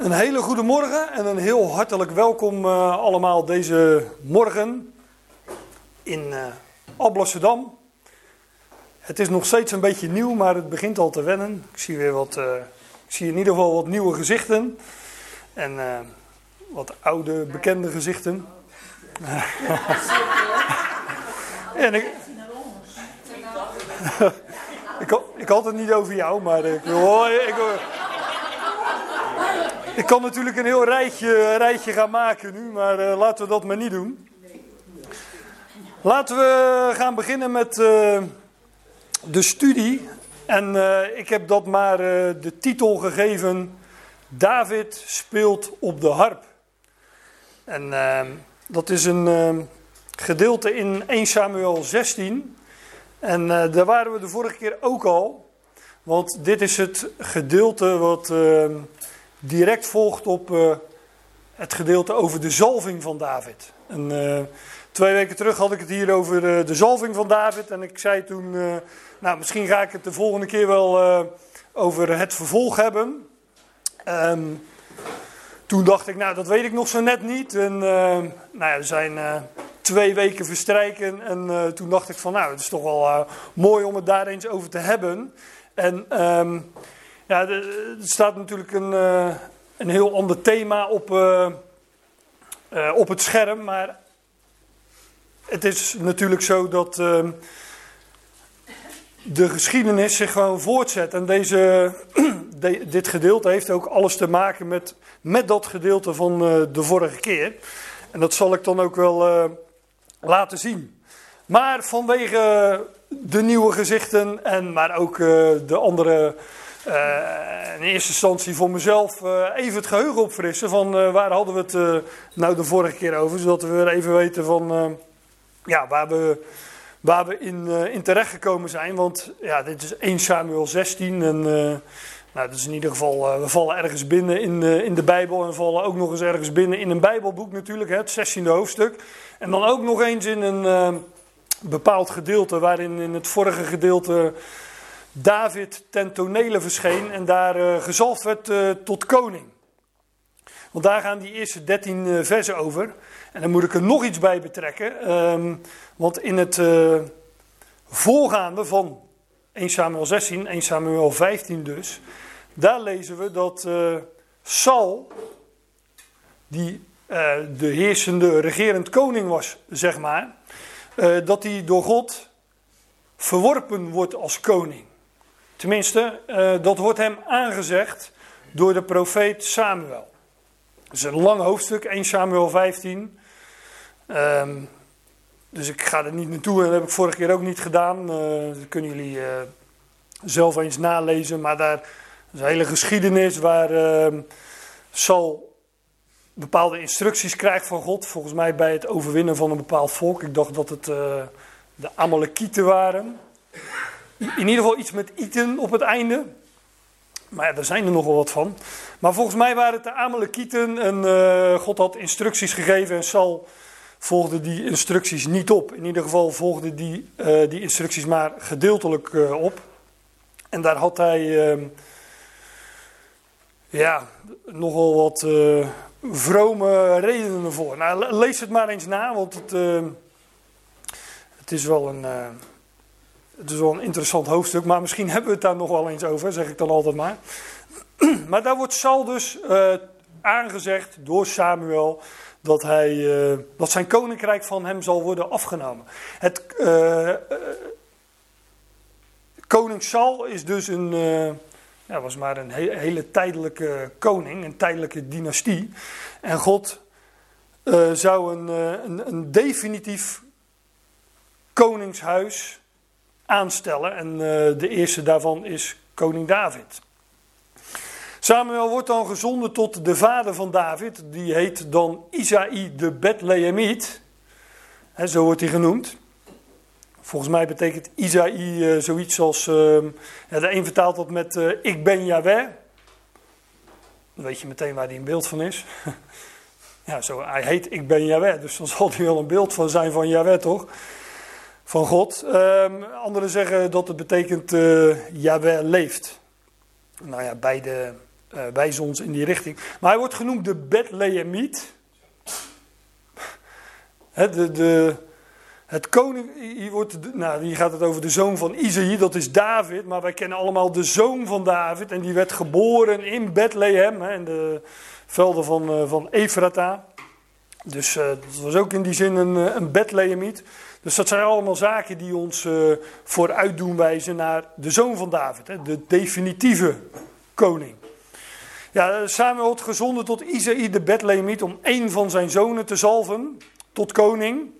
Een hele goede morgen en een heel hartelijk welkom uh, allemaal deze morgen in uh. Het is nog steeds een beetje nieuw, maar het begint al te wennen. Ik zie weer wat, uh, ik zie in ieder geval wat nieuwe gezichten en wat oude bekende gezichten. en ik, ik, ik, had het niet over jou, maar ik. Ik, ik kan natuurlijk een heel rijtje, rijtje gaan maken nu, maar uh, laten we dat maar niet doen. Laten we gaan beginnen met uh, de studie. En uh, ik heb dat maar de titel gegeven: David speelt op de harp. En dat is een gedeelte in 1 Samuel 16. En daar waren we de vorige keer ook al. Want dit is het gedeelte wat direct volgt op uh, het gedeelte over de zalving van David. En, uh, twee weken terug had ik het hier over uh, de zalving van David. En ik zei toen, nou misschien ga ik het de volgende keer wel over het vervolg hebben. Um, toen dacht ik, nou dat weet ik nog zo net niet. En nou ja, er zijn twee weken verstrijken. En toen dacht ik van, nou het is toch wel mooi om het daar eens over te hebben. En... Um, ja, er staat natuurlijk een, uh, een heel ander thema op, uh, uh, op het scherm, maar het is natuurlijk zo dat ehm, de geschiedenis zich gewoon voortzet. En deze, de, dit gedeelte heeft ook alles te maken met, met dat gedeelte van de vorige keer. En dat zal ik dan ook wel laten zien. Maar vanwege de nieuwe gezichten en maar ook de andere in eerste instantie voor mezelf uh, even het geheugen opfrissen van uh, waar hadden we het nou de vorige keer over. Zodat we weer even weten van ja, waar we, waar we in, in terecht gekomen zijn. Want ja, dit is 1 Samuel 16 en nou, dat is in ieder geval, we vallen ergens binnen in, in de Bijbel. En vallen ook nog eens ergens binnen in een Bijbelboek natuurlijk, hè, het 16e hoofdstuk. En dan ook nog eens in een bepaald gedeelte waarin in het vorige gedeelte... David ten tonele verscheen en daar uh, gezalfd werd uh, tot koning. Want daar gaan die eerste 13 uh, versen over. En dan moet ik er nog iets bij betrekken. Um, want in het voorgaande van 1 Samuel 16, 1 Samuel 15 dus, daar lezen we dat Saul, die de heersende, regerend koning was, zeg maar, dat hij door God verworpen wordt als koning. Tenminste, uh, dat wordt hem aangezegd door de profeet Samuel. Het is een lang hoofdstuk, 1 Samuel 15. Um, ehm, dus ik ga er niet naartoe en dat heb ik vorige keer ook niet gedaan. Uh, dat kunnen jullie uh, zelf eens nalezen. Maar daar is een hele geschiedenis waar uh, Saul bepaalde instructies krijgt van God. Volgens mij bij het overwinnen van een bepaald volk. Ik dacht dat het de Amalekieten waren. In ieder geval iets met iten op het einde. Maar ja, daar zijn er nogal wat van. Maar volgens mij waren het de Amalekieten en uh, God had instructies gegeven en Sal volgde die instructies niet op. In ieder geval volgde die, uh, die instructies maar gedeeltelijk uh, op. En daar had hij ehm, ja, nogal wat vrome redenen voor. Nou, lees het maar eens na, want het, het is wel een het is wel een interessant hoofdstuk, maar misschien hebben we het daar nog wel eens over, zeg ik dan altijd maar. Maar daar wordt Saul dus uh, aangezegd door Samuel dat, hij, uh, dat zijn koninkrijk van hem zal worden afgenomen. Het, uh, koning Saul is dus een, ja, was maar een he hele tijdelijke koning, een tijdelijke dynastie. En God zou een, een, een definitief koningshuis aanstellen. En uh, de eerste daarvan is koning David. Samuel wordt dan gezonden tot de vader van David. Die heet dan Isaï de Bethlehemiet. He, zo wordt hij genoemd. Volgens mij betekent Isaï uh, zoiets als. Ja, de een vertaalt dat met uh, Ik ben Yahweh. Dan weet je meteen waar hij een beeld van is. ja, zo, hij heet Ik ben Yahweh. Dus dan zal hij wel een beeld van zijn van Yahweh, toch? Van God. Um, anderen zeggen dat het betekent uh, leeft. Nou ja, beide uh, wijzen ons in die richting. Maar hij wordt genoemd de Bethlehemiet. de, de, het koning, hier, wordt, nou, gaat het over de zoon van Isaïe, dat is David. Maar wij kennen allemaal de zoon van David. En die werd geboren in Bethlehem, in de velden van, uh, van Efrata. Dus uh, dat was ook in die zin een, een Bethlehemiet. Dus dat zijn allemaal zaken die ons uh, vooruit doen wijzen naar de zoon van David, hè, de definitieve koning. Ja, Samuel had gezonden tot Isaïe de Bethlehemiet om een van zijn zonen te zalven tot koning.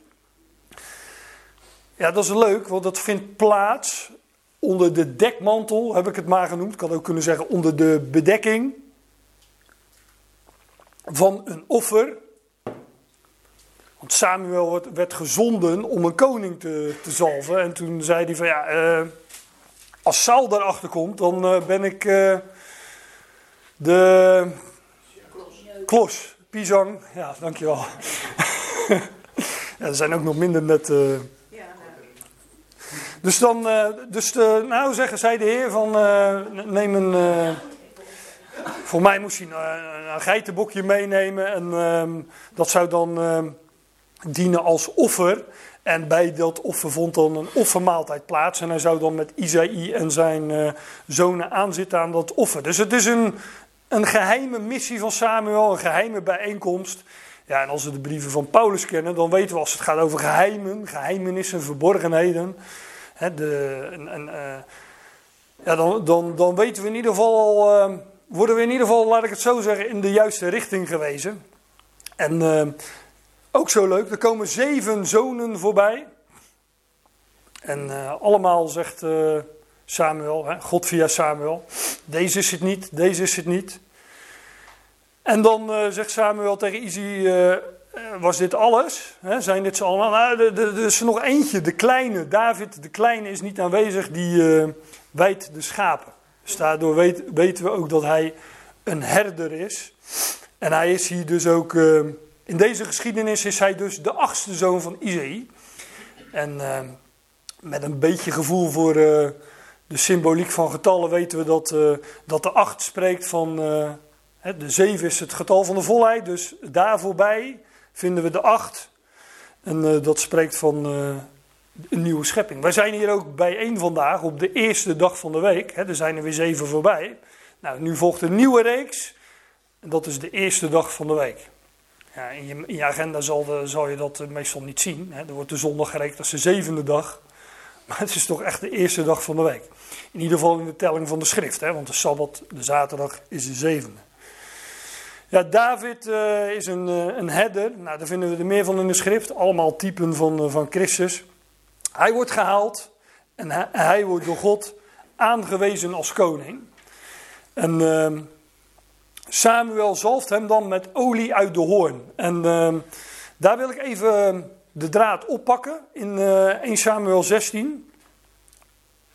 Ja, dat is leuk, want dat vindt plaats onder de dekmantel, heb ik het maar genoemd. Ik kan ook kunnen zeggen onder de bedekking van een offer Samuel werd, gezonden om een koning te, te zalven. En toen zei hij van ja, uh, als Saul daarachter komt, dan uh, ben ik uh, de klos, Pisang. Ja, dankjewel. ja, er zijn ook nog minder net... Dus dan, dus de, nou zeggen, zei de heer van, neem een, voor mij moest hij een, een geitenbokje meenemen en ehm, dat zou dan ehm, dienen als offer. En bij dat offer vond dan een offermaaltijd plaats. En hij zou dan met Isaïe en zijn uh, zonen aanzitten aan dat offer. Dus het is een, een geheime missie van Samuel, een geheime bijeenkomst. Ja, en als we de brieven van Paulus kennen, dan weten we als het gaat over geheimen, geheimenissen, verborgenheden. Hè, de, en, uh, ja, dan, dan, dan weten we in ieder geval al, uh, worden we in ieder geval, laat ik het zo zeggen, in de juiste richting gewezen. En ook zo leuk, er komen zeven zonen voorbij. En uh, allemaal zegt uh, Samuel, hè, God via Samuel, deze is het niet, deze is het niet. En dan uh, zegt Samuel tegen Izzy, was dit alles? Hè, zijn dit ze allemaal? Nou, er is er nog eentje, de kleine. David, de kleine, is niet aanwezig, die wijdt de schapen. Dus daardoor weten we ook dat hij een herder is. En hij is hier dus ook in deze geschiedenis is hij dus de achtste zoon van Isaïe. En uh, met een beetje gevoel voor uh, de symboliek van getallen weten we dat, uh, dat de acht spreekt van. De zeven is het getal van de volheid, dus daar voorbij vinden we de acht. En dat spreekt van een nieuwe schepping. Wij zijn hier ook bijeen vandaag op de eerste dag van de week. Er zijn er weer zeven voorbij. Nou, nu volgt een nieuwe reeks. En dat is de eerste dag van de week. Ja, in, je, agenda zal, de, je dat meestal niet zien. Hè. Er wordt de zondag gerekend als de zevende dag. Maar het is toch echt de eerste dag van de week. In ieder geval in de telling van de schrift. Hè, want de sabbat, de zaterdag, is de zevende. Ja, David uh, is een, uh, een herder. Nou, daar vinden we er meer van in de schrift. Allemaal typen van, van Christus. Hij wordt gehaald. En hij, hij, wordt door God aangewezen als koning. En ehm, Samuel zalft hem dan met olie uit de hoorn. En uh, daar wil ik even de draad oppakken in uh, eh, 1 Samuel 16.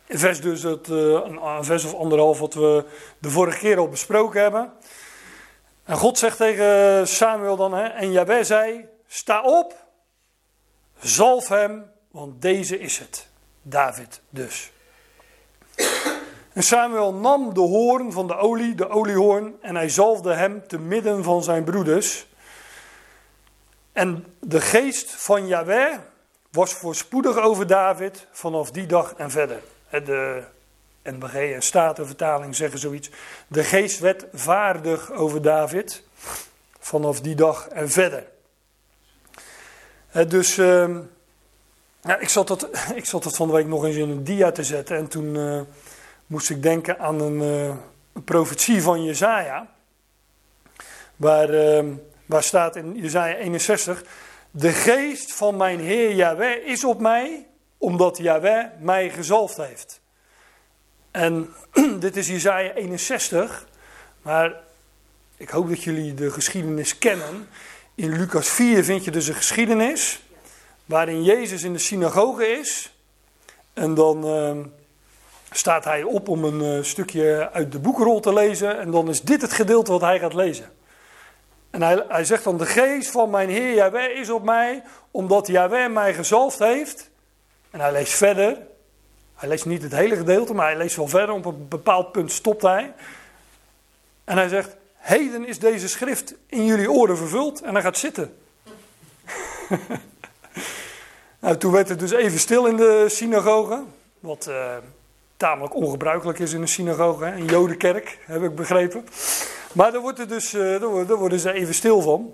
Een vers dus het, uh, een, vers of anderhalf wat we de vorige keer al besproken hebben. En God zegt tegen Samuel dan, hè, en Jabé zei, sta op, zalf hem, want deze is het. David dus. En Samuel nam de hoorn van de olie, de oliehoorn, en hij zalfde hem te midden van zijn broeders. En de geest van Yahweh was voorspoedig over David vanaf die dag en verder. De NBG en Statenvertaling zeggen zoiets. De geest werd vaardig over David vanaf die dag en verder. Dus uh, ja, ik, zat dat, ik zat dat van de week nog eens in een dia te zetten en toen... Uh, moest ik denken aan een, een profetie van Jezaja. Waar, uh, waar staat in Jezaja 61... De geest van mijn Heer Yahweh is op mij, omdat Yahweh mij gezalfd heeft. En dit is Jezaja 61, maar ik hoop dat jullie de geschiedenis kennen. In Lucas 4 vind je dus een geschiedenis waarin Jezus in de synagoge is. En dan... Uh, staat hij op om een uh, stukje uit de boekrol te lezen. En dan is dit het gedeelte wat hij gaat lezen. En hij, hij zegt dan: De geest van mijn Heer Jahweh is op mij, omdat Jahweh mij gezalfd heeft. En hij leest verder. Hij leest niet het hele gedeelte, maar hij leest wel verder. Op een bepaald punt stopt hij. En hij zegt, heden is deze schrift in jullie oren vervuld. En hij gaat zitten. nou, toen werd het dus even stil in de synagoge. Wat uh, tamelijk ongebruikelijk is in een synagoge, een jodenkerk, heb ik begrepen. Maar daar, wordt het dus, daar worden ze even stil van.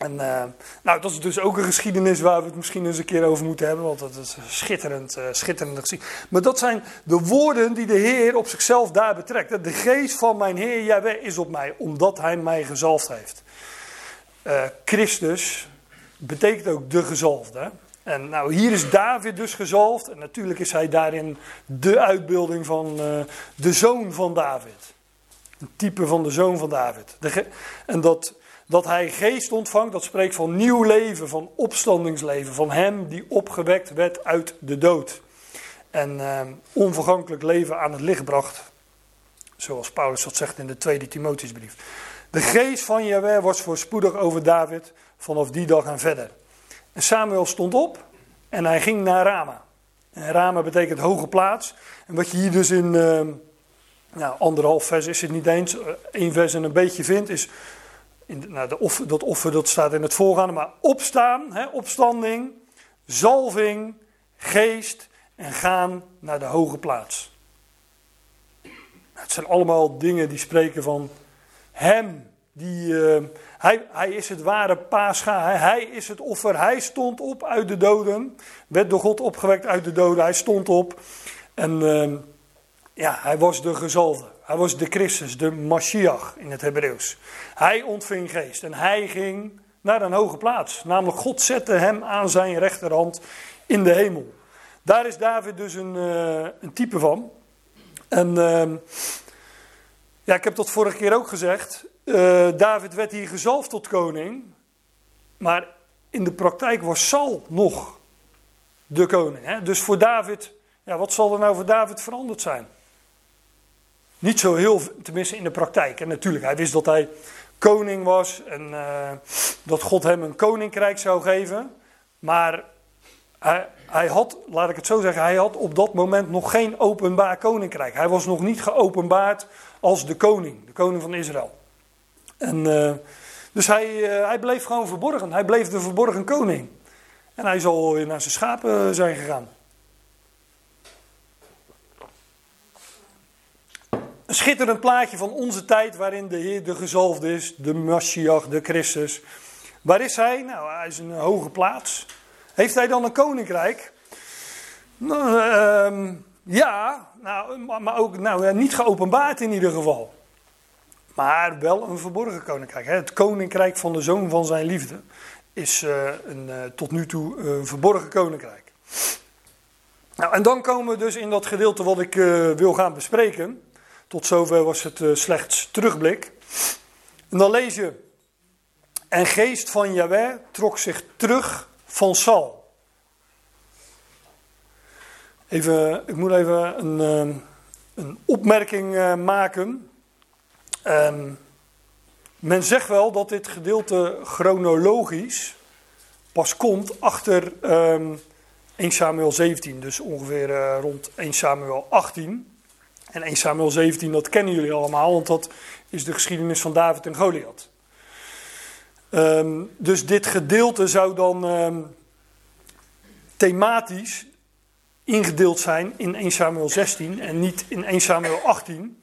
En uh, nou, dat is dus ook een geschiedenis waar we het misschien eens een keer over moeten hebben, want dat is schitterend, uh, schitterend gezien. Maar dat zijn de woorden die de Heer op zichzelf daar betrekt. De geest van mijn Heer Jaweh is op mij, omdat Hij mij gezalfd heeft. Christus betekent ook de gezalfde. En nou, hier is David dus gezalfd. En natuurlijk is hij daarin de uitbeelding van de zoon van David. Een type van de zoon van David. En dat dat hij geest ontvangt, dat spreekt van nieuw leven, van opstandingsleven, van hem die opgewekt werd uit de dood. En eh, onvergankelijk leven aan het licht bracht, zoals Paulus dat zegt in de tweede Timotheusbrief. De geest van Jahweh was voorspoedig over David vanaf die dag en verder. En Samuel stond op en hij ging naar Rama. En Rama betekent hoge plaats. En wat je hier dus in uh, nou, anderhalf vers is het niet eens, uh, één vers en een beetje vindt, is in, nou, de offer, dat offer dat staat in het voorgaande, maar opstaan, hè, opstanding, zalving, geest en gaan naar de hoge plaats. Nou, het zijn allemaal dingen die spreken van Hem. Die, uh, hij, hij is het ware paascha, hij, is het offer. Hij stond op uit de doden, werd door God opgewekt uit de doden. Hij stond op en uh, ja, hij was de gezalde. Hij was de Christus, de Mashiach in het Hebreeuws. Hij ontving geest en hij ging naar een hoge plaats. Namelijk God zette hem aan zijn rechterhand in de hemel. Daar is David dus een, uh, een type van. En uh, ja, ik heb dat vorige keer ook gezegd. Uh, David werd hier gezalfd tot koning. Maar in de praktijk was Saul nog de koning. Hè? Dus voor David, ja, wat zal er nou voor David veranderd zijn? Niet zo heel, tenminste in de praktijk. En natuurlijk, hij wist dat hij koning was en uh, dat God hem een koninkrijk zou geven. Maar hij, hij, had, laat ik het zo zeggen, hij had op dat moment nog geen openbaar koninkrijk. Hij was nog niet geopenbaard als de koning, de koning van Israël. En, uh, dus hij, uh, hij bleef gewoon verborgen. Hij bleef de verborgen koning. En hij zal naar zijn schapen zijn gegaan. Een schitterend plaatje van onze tijd waarin de Heer de gezalfde is, de Mashiach, de Christus. Waar is hij? Nou, hij is een hoge plaats. Heeft hij dan een koninkrijk? Nou, uh, ja, nou, maar ook nou, niet geopenbaard in ieder geval. Maar wel een verborgen koninkrijk. Het koninkrijk van de zoon van zijn liefde is uh, een, uh, tot nu toe een verborgen koninkrijk. Nou, en dan komen we dus in dat gedeelte wat ik uh, wil gaan bespreken. Tot zover was het slechts terugblik. En dan lees je. En geest van Jahweh trok zich terug van Sal. Even, ik moet even een, een opmerking maken. Um, men zegt wel dat dit gedeelte chronologisch pas komt achter um, 1 Samuel 17, dus ongeveer rond 1 Samuel 18. En 1 Samuel 17, dat kennen jullie allemaal, want dat is de geschiedenis van David en Goliath. Um, dus dit gedeelte zou dan thematisch ingedeeld zijn in 1 Samuel 16 en niet in 1 Samuel 18.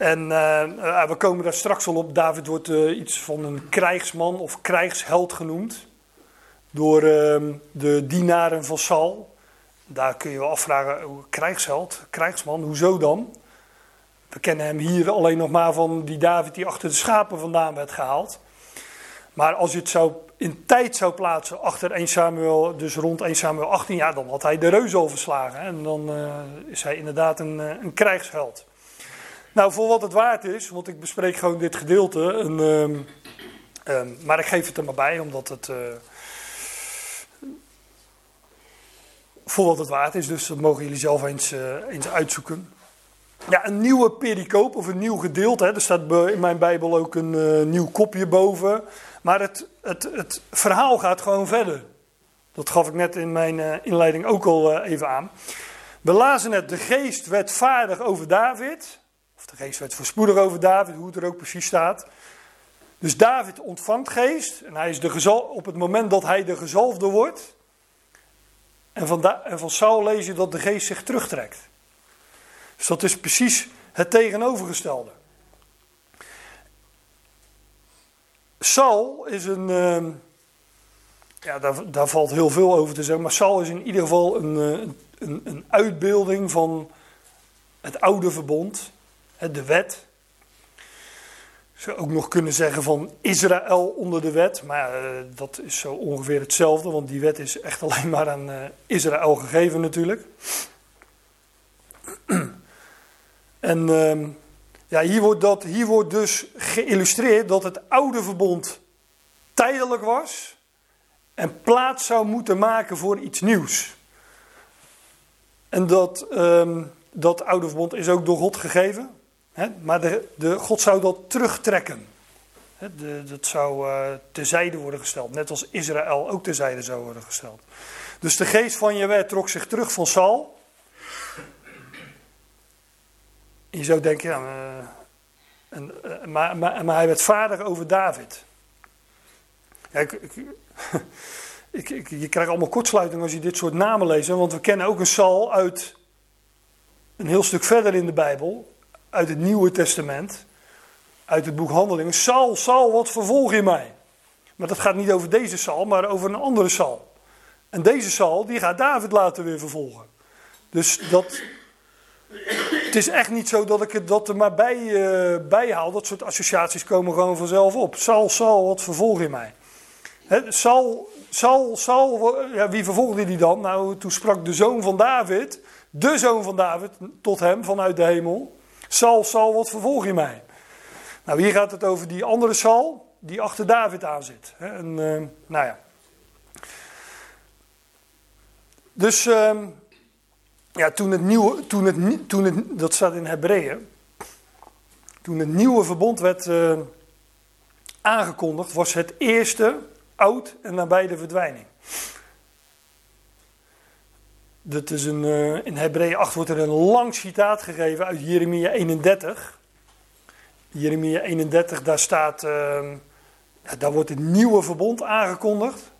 En uh, we komen daar straks al op. David wordt uh, iets van een krijgsman of krijgsheld genoemd. Door uh, de dienaren van Saul. Daar kun je wel afvragen, krijgsheld, krijgsman, hoezo dan? We kennen hem hier alleen nog maar van die David die achter de schapen vandaan werd gehaald. Maar als je het zou, in tijd zou plaatsen achter 1 Samuel, dus rond 1 Samuel 18, ja, dan had hij de reus al verslagen. En dan is hij inderdaad een, een krijgsheld. Nou, voor wat het waard is, want ik bespreek gewoon dit gedeelte. Um, um, maar ik geef het er maar bij, omdat het... Uh, voor wat het waard is. Dus dat mogen jullie zelf eens, uh, eens uitzoeken. Ja, een nieuwe pericoop of een nieuw gedeelte. Hè. Er staat in mijn Bijbel ook een uh, nieuw kopje boven. Maar het, het, het verhaal gaat gewoon verder. Dat gaf ik net in mijn inleiding ook al even aan. We lazen het, de geest werd vaardig over David de geest werd voorspoedig over David, hoe het er ook precies staat. Dus David ontvangt geest en hij is de gezal, op het moment dat hij de gezalfde wordt. En van, en van Saul lees je dat de geest zich terugtrekt. Dus dat is precies het tegenovergestelde. Saul is een. Uh, ja, daar, daar, valt heel veel over te zeggen. Maar Saul is in ieder geval een, uh, een, een uitbeelding van het oude verbond, de wet. Zou ook nog kunnen zeggen van Israël onder de wet. Maar uh, dat is zo ongeveer hetzelfde, want die wet is echt alleen maar aan uh, Israël gegeven natuurlijk. en uh, ja, hier, wordt dat, hier wordt dus geïllustreerd dat het oude verbond tijdelijk was en plaats zou moeten maken voor iets nieuws. En dat, um, dat oude verbond is ook door God gegeven. Maar de, de, God zou dat terugtrekken. De, dat zou uh, terzijde worden gesteld. Net als Israël ook terzijde zou worden gesteld. Dus de geest van Jewe trok zich terug van Saul. Je zou denken, ja, maar, en, uh, maar, maar, hij werd vader over David. Ja, ik, ik, je krijgt allemaal kortsluiting als je dit soort namen leest. Want we kennen ook een Saul uit een heel stuk verder in de Bijbel. Uit het Nieuwe Testament. Uit het boek Handelingen. Saul, Saul, wat vervolg je mij? Maar dat gaat niet over deze Saul, maar over een andere Saul. En deze Saul, die gaat David later weer vervolgen. Dus dat, het is echt niet zo dat ik het dat er maar bij, uh, bij haal. Dat soort associaties komen gewoon vanzelf op. Saul, Saul, wat vervolg je mij? He, Saul, Saul ja, wie vervolgde die dan? Nou, toen sprak de zoon van David, de zoon van David, tot hem vanuit de hemel. Saul, Saul, wat vervolg je mij? Nou, hier gaat het over die andere Saul, die achter David aan zit. En, uh, nou ja. Dus, uh, ja, toen het nieuwe, toen het, toen het, dat staat in Hebreeën, toen het nieuwe verbond werd uh, aangekondigd, was het eerste oud en nabij de verdwijning. Dat is een, uh, in Hebreeën 8 wordt er een lang citaat gegeven uit Jeremia 31. Jeremia 31, daar staat, ja, daar wordt het nieuwe verbond aangekondigd.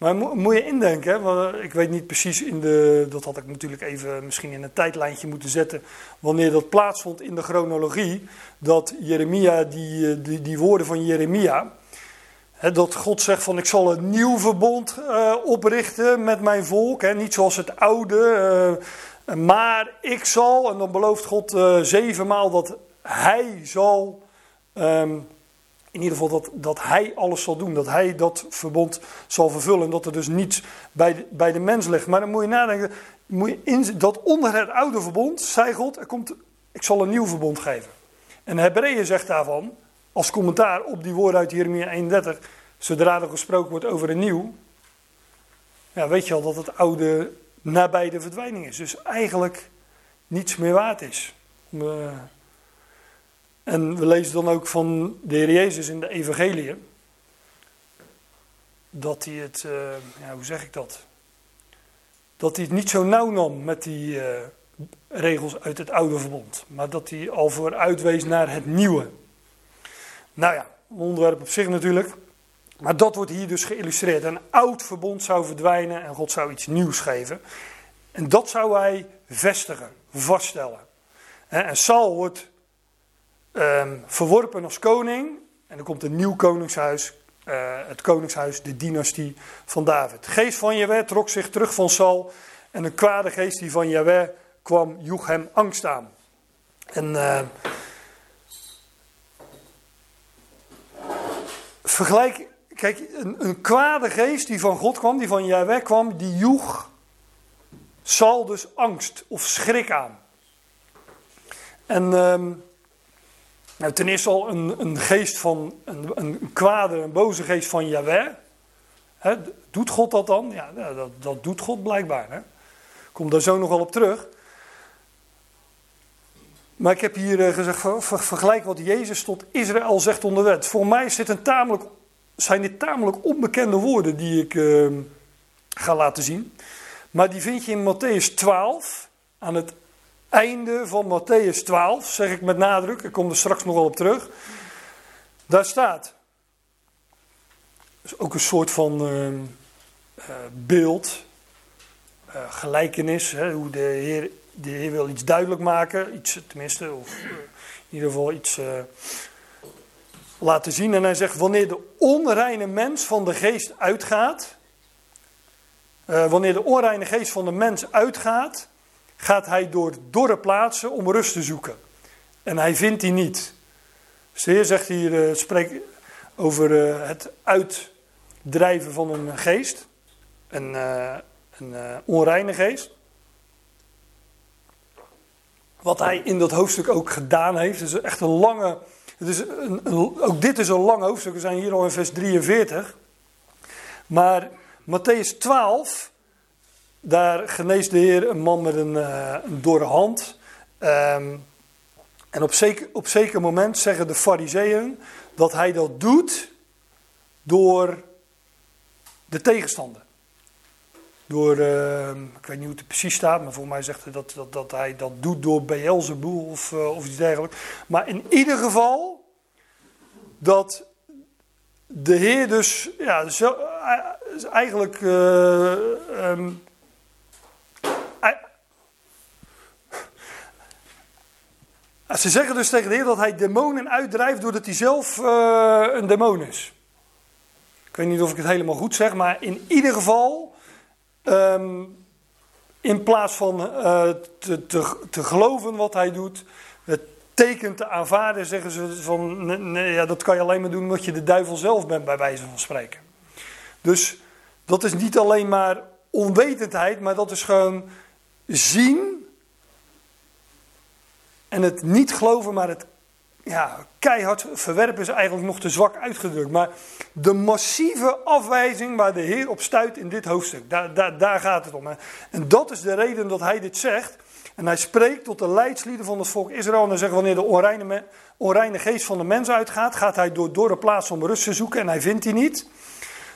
Maar mo moet je indenken, want ik weet niet precies in de, dat had ik natuurlijk even misschien in een tijdlijntje moeten zetten, wanneer dat plaatsvond in de chronologie, dat Jeremia, die, eh, die, die woorden van Jeremia, dat God zegt van ik zal een nieuw verbond uh, oprichten met mijn volk. Niet zoals het oude. Uh, maar ik zal, en dan belooft God uh, zevenmaal dat hij zal, um, in ieder geval dat, dat hij alles zal doen. Dat hij dat verbond zal vervullen. En dat er dus niets bij de, bij de mens ligt. Maar dan moet je nadenken, moet je in, dat onder het oude verbond, zei God, er komt, ik zal een nieuw verbond geven. En Hebreeën zegt daarvan, als commentaar op die woorden uit Jeremia 31, zodra er gesproken wordt over een nieuw, ja, weet je al dat het oude nabij de verdwijning is. Dus eigenlijk niets meer waard is. En we lezen dan ook van de Heer Jezus in de Evangelie. Dat hij het, uh, ja, hoe zeg ik dat? Dat hij het niet zo nauw nam met die uh, regels uit het oude verbond. Maar dat hij al vooruit wees naar het nieuwe. Nou ja, een onderwerp op zich natuurlijk. Maar dat wordt hier dus geïllustreerd. Een oud verbond zou verdwijnen en God zou iets nieuws geven. En dat zou hij vestigen, vaststellen. En Saul wordt um, verworpen als koning. En er komt een nieuw koningshuis. Uh, het koningshuis, de dynastie van David. De geest van Jahweh trok zich terug van Saul. En een kwade geest die van Jahweh kwam, joeg hem angst aan. En uh, vergelijk Kijk, een, een kwade geest die van God kwam, die van Jahweh kwam, die joeg zal dus angst of schrik aan. En um, nou, ten eerste al een, een geest van, een, een kwade, een boze geest van Jahweh. He, doet God dat dan? Ja, dat, dat doet God blijkbaar. Hè? Kom daar zo nog wel op terug. Maar ik heb hier uh, gezegd, ver, ver, vergelijk wat Jezus tot Israël zegt onder wet. Voor mij dit een tamelijk zijn dit tamelijk onbekende woorden die ik uh, ga laten zien. Maar die vind je in Matthäus 12 aan het einde van Matthäus 12, zeg ik met nadruk, ik kom er straks nog wel op terug. Daar staat, ook een soort van uh, beeld, uh, gelijkenis, hè, hoe de Heer, de Heer wil iets duidelijk maken, iets tenminste, of in ieder geval iets laten zien. En hij zegt, wanneer de onreine mens van de geest uitgaat, wanneer de onreine geest van de mens uitgaat, gaat hij door dorre plaatsen om rust te zoeken. En hij vindt die niet. Dus de Heer zegt hier, spreekt over het uitdrijven van een geest. Een, een onreine geest. Wat hij in dat hoofdstuk ook gedaan heeft. Het is echt een lange. Het is ook dit is een lang hoofdstuk. We zijn hier al in vers 43. Maar Matthäus 12 daar geneest de Heer een man met een, uh, een hand. Um, en op zeker, op zeker moment zeggen de fariseeën dat hij dat doet door de tegenstander. Door, uh, ik weet niet hoe het precies staat, maar voor mij zegt hij dat, dat, dat hij dat doet door Beelzebul of, uh, of iets dergelijks. Maar in ieder geval dat de Heer dus, ja, zo, eigenlijk uh, um, Ze zeggen dus tegen de Heer dat hij demonen uitdrijft doordat hij zelf een demon is. Ik weet niet of ik het helemaal goed zeg, maar in ieder geval, um, in plaats van uh, te, te, te, geloven wat hij doet, het teken te aanvaarden, zeggen ze van, nee, ja, dat kan je alleen maar doen omdat je de duivel zelf bent, bij wijze van spreken. Dus dat is niet alleen maar onwetendheid, maar dat is gewoon zien en het niet geloven, maar het ja, keihard verwerpen is eigenlijk nog te zwak uitgedrukt. Maar de massieve afwijzing waar de Heer op stuit in dit hoofdstuk, daar, daar, daar gaat het om. En dat is de reden dat hij dit zegt. En hij spreekt tot de leidslieden van het volk Israël. En hij zegt, wanneer de onreine, onreine geest van de mens uitgaat, gaat hij door, de plaats om rust te zoeken en hij vindt die niet.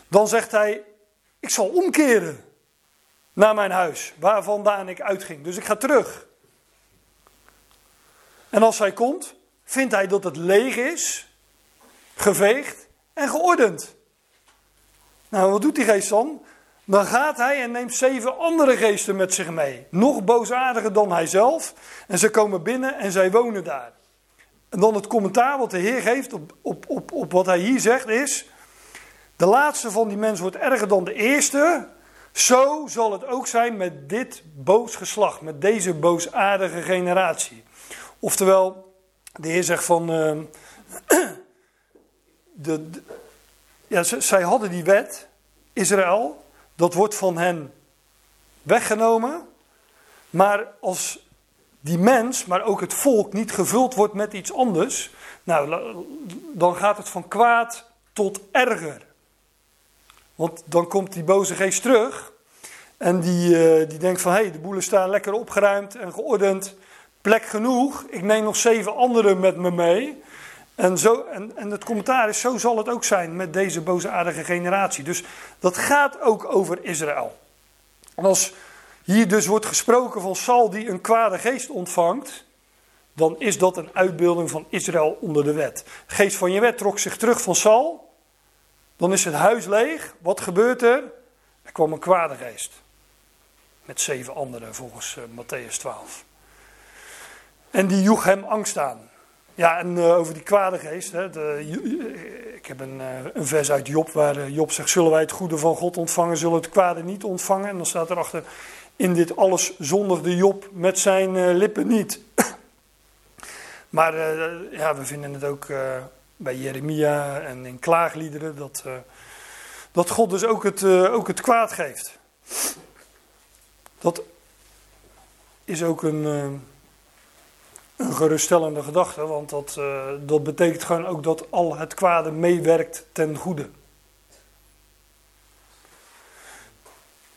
Dan zegt hij, ik zal omkeren naar mijn huis, waar vandaan ik uitging. Dus ik ga terug. En als hij komt, vindt hij dat het leeg is, geveegd en geordend. Nou, wat doet die geest dan? Dan gaat hij en neemt zeven andere geesten met zich mee. Nog boosaardiger dan hij zelf. En ze komen binnen en zij wonen daar. En dan het commentaar wat de Heer geeft op, op, op, op wat hij hier zegt is... De laatste van die mensen wordt erger dan de eerste. Zo zal het ook zijn met dit boos geslacht, met deze boosaardige generatie. Oftewel, de Heer zegt van. Uh, de, ja, zij hadden die wet, Israël, dat wordt van hen weggenomen. Maar als die mens, maar ook het volk, niet gevuld wordt met iets anders, nou, dan gaat het van kwaad tot erger. Want dan komt die boze geest terug en die, uh, die denkt van hé, hey, de boelen staan lekker opgeruimd en geordend plek genoeg. Ik neem nog zeven anderen met me mee. En, zo, en, en het commentaar is, zo zal het ook zijn met deze boosaardige generatie. Dus dat gaat ook over Israël. En als hier dus wordt gesproken van Sal die een kwade geest ontvangt, dan is dat een uitbeelding van Israël onder de wet. Geest van je wet trok zich terug van Sal, dan is het huis leeg. Wat gebeurt er? Er kwam een kwade geest. Met zeven anderen volgens uh, Matthäus 12. En die joeg hem angst aan. Ja, en uh, over die kwade geest. Hè, de, uh, ik heb een, uh, een, vers uit Job waar Job zegt: Zullen wij het goede van God ontvangen, zullen het kwade niet ontvangen? En dan staat erachter: In dit alles zondigde Job met zijn lippen niet. maar ja, we vinden het ook bij Jeremia en in klaagliederen dat, dat God dus ook het, ook het kwaad geeft. Dat is ook een een geruststellende gedachte, want dat, uh, dat betekent gewoon ook dat al het kwade meewerkt ten goede.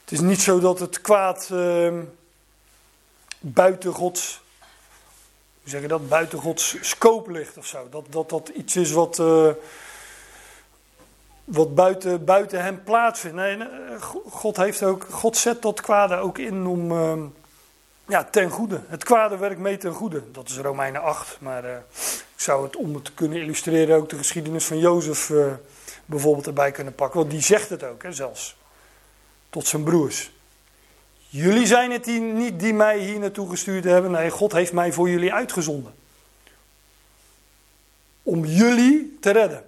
Het is niet zo dat het kwaad uh, buiten Gods, hoe zeg je dat, buiten Gods scope ligt of zo. Dat dat, dat iets is wat, uh, wat buiten, buiten hem plaatsvindt. Nee, God, heeft ook, God zet dat kwade ook in om, ehm, ja, ten goede. Het kwade werkt mee ten goede. Dat is Romeinen 8. Maar uh, ik zou het om het te kunnen illustreren ook de geschiedenis van Jozef uh, bijvoorbeeld erbij kunnen pakken. Want die zegt het ook hè, zelfs. Tot zijn broers. Jullie zijn het niet die mij hier naartoe gestuurd hebben. Nee, God heeft mij voor jullie uitgezonden. Om jullie te redden.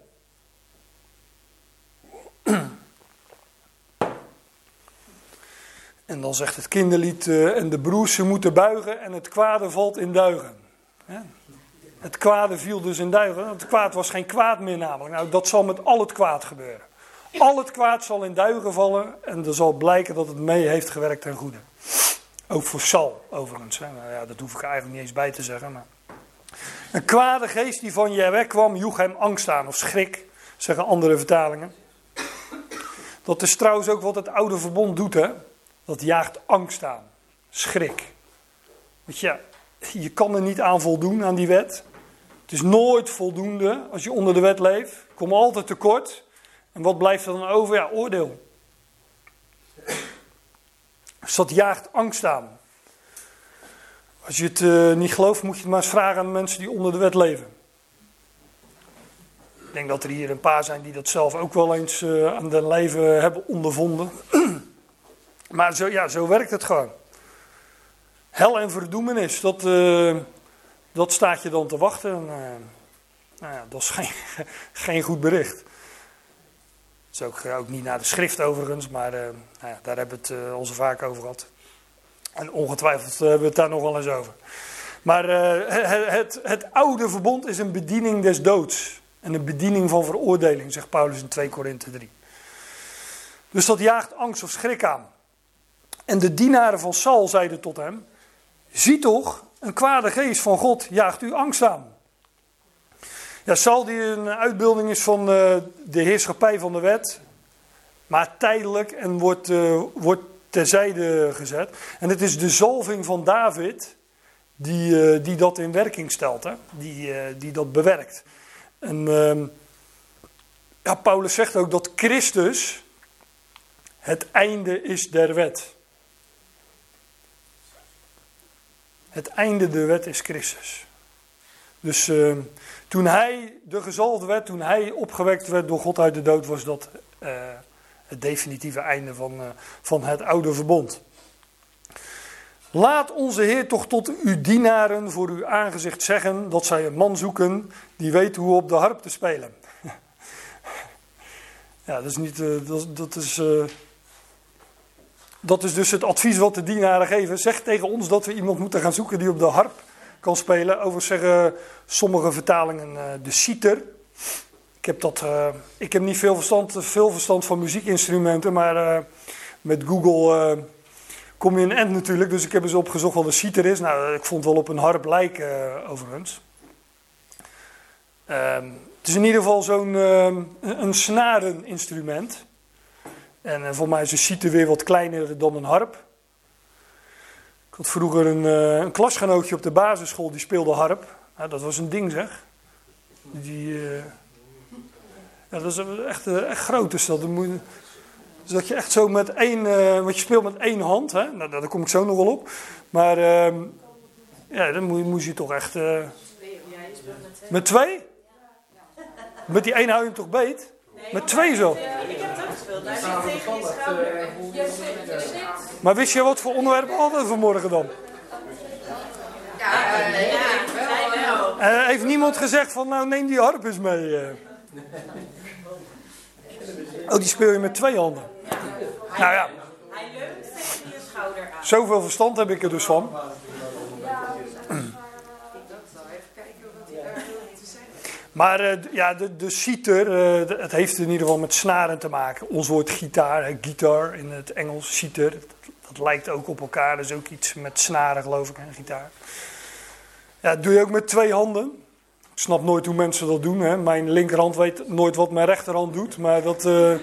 En dan zegt het kinderlied, uh, en de broers ze moeten buigen en het kwade valt in duigen. Het kwade viel dus in duigen. Het kwaad was geen kwaad meer namelijk. Nou, dat zal met al het kwaad gebeuren. Al het kwaad zal in duigen vallen en er zal blijken dat het mee heeft gewerkt ten goede. Ook voor Sal, overigens. Nou ja, dat hoef ik eigenlijk niet eens bij te zeggen. Maar... Een kwade geest die van je wegkwam, joeg hem angst aan of schrik, zeggen andere vertalingen. Dat is trouwens ook wat het oude verbond doet, hè? Dat jaagt angst aan, schrik. Want ja, je kan er niet aan voldoen aan die wet. Het is nooit voldoende als je onder de wet leeft. Kom altijd tekort. En wat blijft er dan over? Ja, oordeel. Dus dat jaagt angst aan. Als je het uh, niet gelooft, moet je het maar eens vragen aan mensen die onder de wet leven. Ik denk dat er hier een paar zijn die dat zelf ook wel eens uh, aan hun leven hebben ondervonden. Maar zo, ja, zo werkt het gewoon. Hel en verdoemenis, dat, uh, dat staat je dan te wachten. En, nou ja, dat is geen, geen goed bericht is ook, ook niet naar de schrift overigens, maar uh, nou ja, daar hebben we het al zo vaak over gehad. En ongetwijfeld hebben we het daar nog wel eens over. Maar het, het, het, oude verbond is een bediening des doods. En een bediening van veroordeling, zegt Paulus in 2 Korinthe 3. Dus dat jaagt angst of schrik aan. En de dienaren van Saul zeiden tot hem: Zie toch, een kwade geest van God jaagt u angst aan. Ja, Sal die een uitbeelding is van uh, de heerschappij van de wet, maar tijdelijk en wordt, uh, wordt terzijde gezet. En het is de zalving van David die, uh, die dat in werking stelt, hè? Die, die dat bewerkt. En ehm, ja, Paulus zegt ook dat Christus het einde is der wet. Het einde der wet is Christus. Dus uh, toen hij de gezalfde werd, toen hij opgewekt werd door God uit de dood, was dat uh, het definitieve einde van, uh, van het oude verbond. Laat onze Heer toch tot uw dienaren voor uw aangezicht zeggen dat zij een man zoeken die weet hoe op de harp te spelen. ja, dat is niet. dat, dat is. Dat is dus het advies wat de dienaren geven. Zeg tegen ons dat we iemand moeten gaan zoeken die op de harp kan spelen. Overigens zeggen sommige vertalingen uh, de citer. Ik heb, dat, uh, ik heb niet veel verstand, veel verstand van muziekinstrumenten, maar uh, met Google kom je een end natuurlijk. Dus ik heb eens opgezocht wat een citer is. Nou, ik vond wel op een harp lijken overigens. Ehm, het is in ieder geval zo'n een snareninstrument. En voor mij is een citer weer wat kleiner dan een harp had vroeger een, uh, een, klasgenootje op de basisschool die speelde harp. dat was een ding zeg. Die, uh, ja, dat is echt, echt groot. Dus dat, moet, dus dat je echt zo met één, want je speelt met één hand. Hè? Nou, daar kom ik zo nog wel op. Maar ehm, ja, dan moest, je toch echt... met twee? Met die één hou je hem toch beet? Met twee zo? Zit tegen je schouder. Maar wist je wat voor onderwerp hadden we vanmorgen dan? Ja, nee, uh, heeft niemand gezegd van nou neem die harp eens mee? Uh. Oh, die speel je met twee handen. Nou ja. Hij leunt tegen je schouder aan. Zoveel verstand heb ik er dus van. Maar uh, ja, de, de citer, uh, het heeft in ieder geval met snaren te maken. Ons woord gitaar, gitaar in het Engels, citer, dat lijkt ook op elkaar. Is ook iets met snaren, geloof ik, en gitaar. Ja, dat doe je ook met twee handen. Ik snap nooit hoe mensen dat doen. Hè. Mijn linkerhand weet nooit wat mijn rechterhand doet, maar dat. Ja,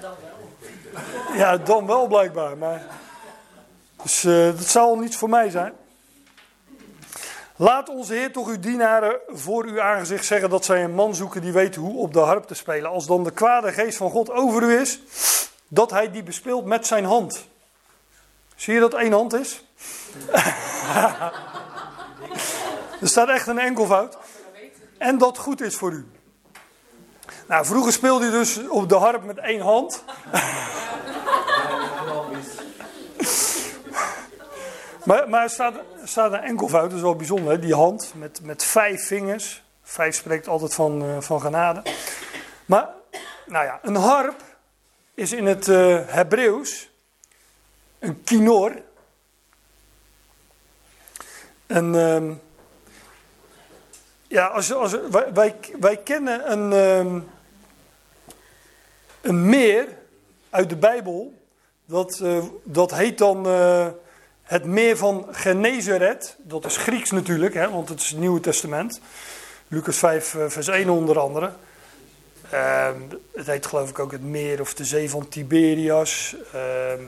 dan wel. ja, dan wel blijkbaar. Maar... Dus uh, dat zal niets voor mij zijn. Laat onze Heer toch uw dienaren voor uw aangezicht zeggen dat zij een man zoeken die weet hoe op de harp te spelen. Als dan de kwade geest van God over u is, dat hij die bespeelt met zijn hand. Zie je dat één hand is? er staat echt een enkelvoud. En dat goed is voor u. Nou, vroeger speelde hij dus op de harp met één hand. Maar, maar er staat, staat een enkelvoud, dat is wel bijzonder. Die hand met, met vijf vingers. Vijf spreekt altijd van, uh, van genade. Maar, nou ja, een harp is in het uh, Hebreeuws een kinor. En uh, ja, als, als, wij, wij, kennen een, uh, een meer uit de Bijbel. Dat, uh, dat heet dan het meer van Genezeret. Dat is Grieks natuurlijk, hè, want het is het Nieuwe Testament. Lucas 5, vers 1 onder andere. Ehm, het heet geloof ik ook het meer of de zee van Tiberias. Ehm,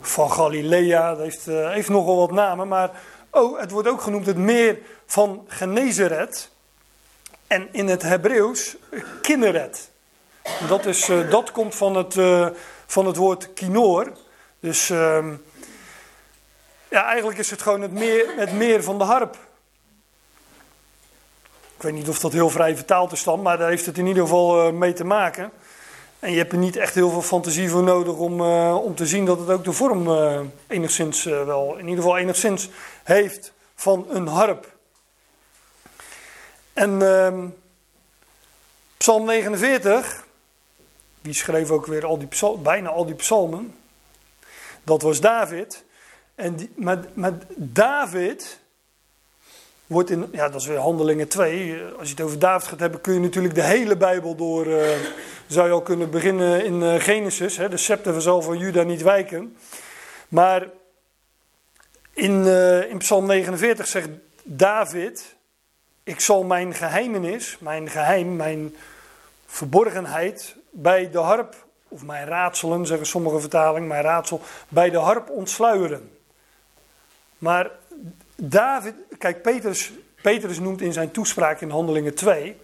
van Galilea. Dat heeft, uh, heeft nogal wat namen. Maar oh, het wordt ook genoemd het meer van Genezeret. En in het Hebreeuws Kinneret. Dat, is, uh, dat komt van het, van het woord kinoor. Dus ehm, ja, eigenlijk is het gewoon het meer, het meer van de harp. Ik weet niet of dat heel vrij vertaald is dan, maar daar heeft het in ieder geval mee te maken. En je hebt er niet echt heel veel fantasie voor nodig om, uh, om te zien dat het ook de vorm uh, enigszins wel, in ieder geval enigszins heeft van een harp. En ehm, Psalm 49, wie schreef ook weer al die bijna al die psalmen, dat was David. En die, maar, David wordt in, ja dat is weer handelingen 2. Als je het over David gaat hebben kun je natuurlijk de hele Bijbel door zou je al kunnen beginnen in uh, Genesis. Hè, de scepter zal van Juda niet wijken. Maar in, uh, in Psalm 49 zegt David: Ik zal mijn geheimenis, mijn geheim, mijn verborgenheid bij de harp, of mijn raadselen, zeggen sommige vertalingen, mijn raadsel, bij de harp ontsluieren. Maar David, kijk, Petrus, Petrus noemt in zijn toespraak in Handelingen 2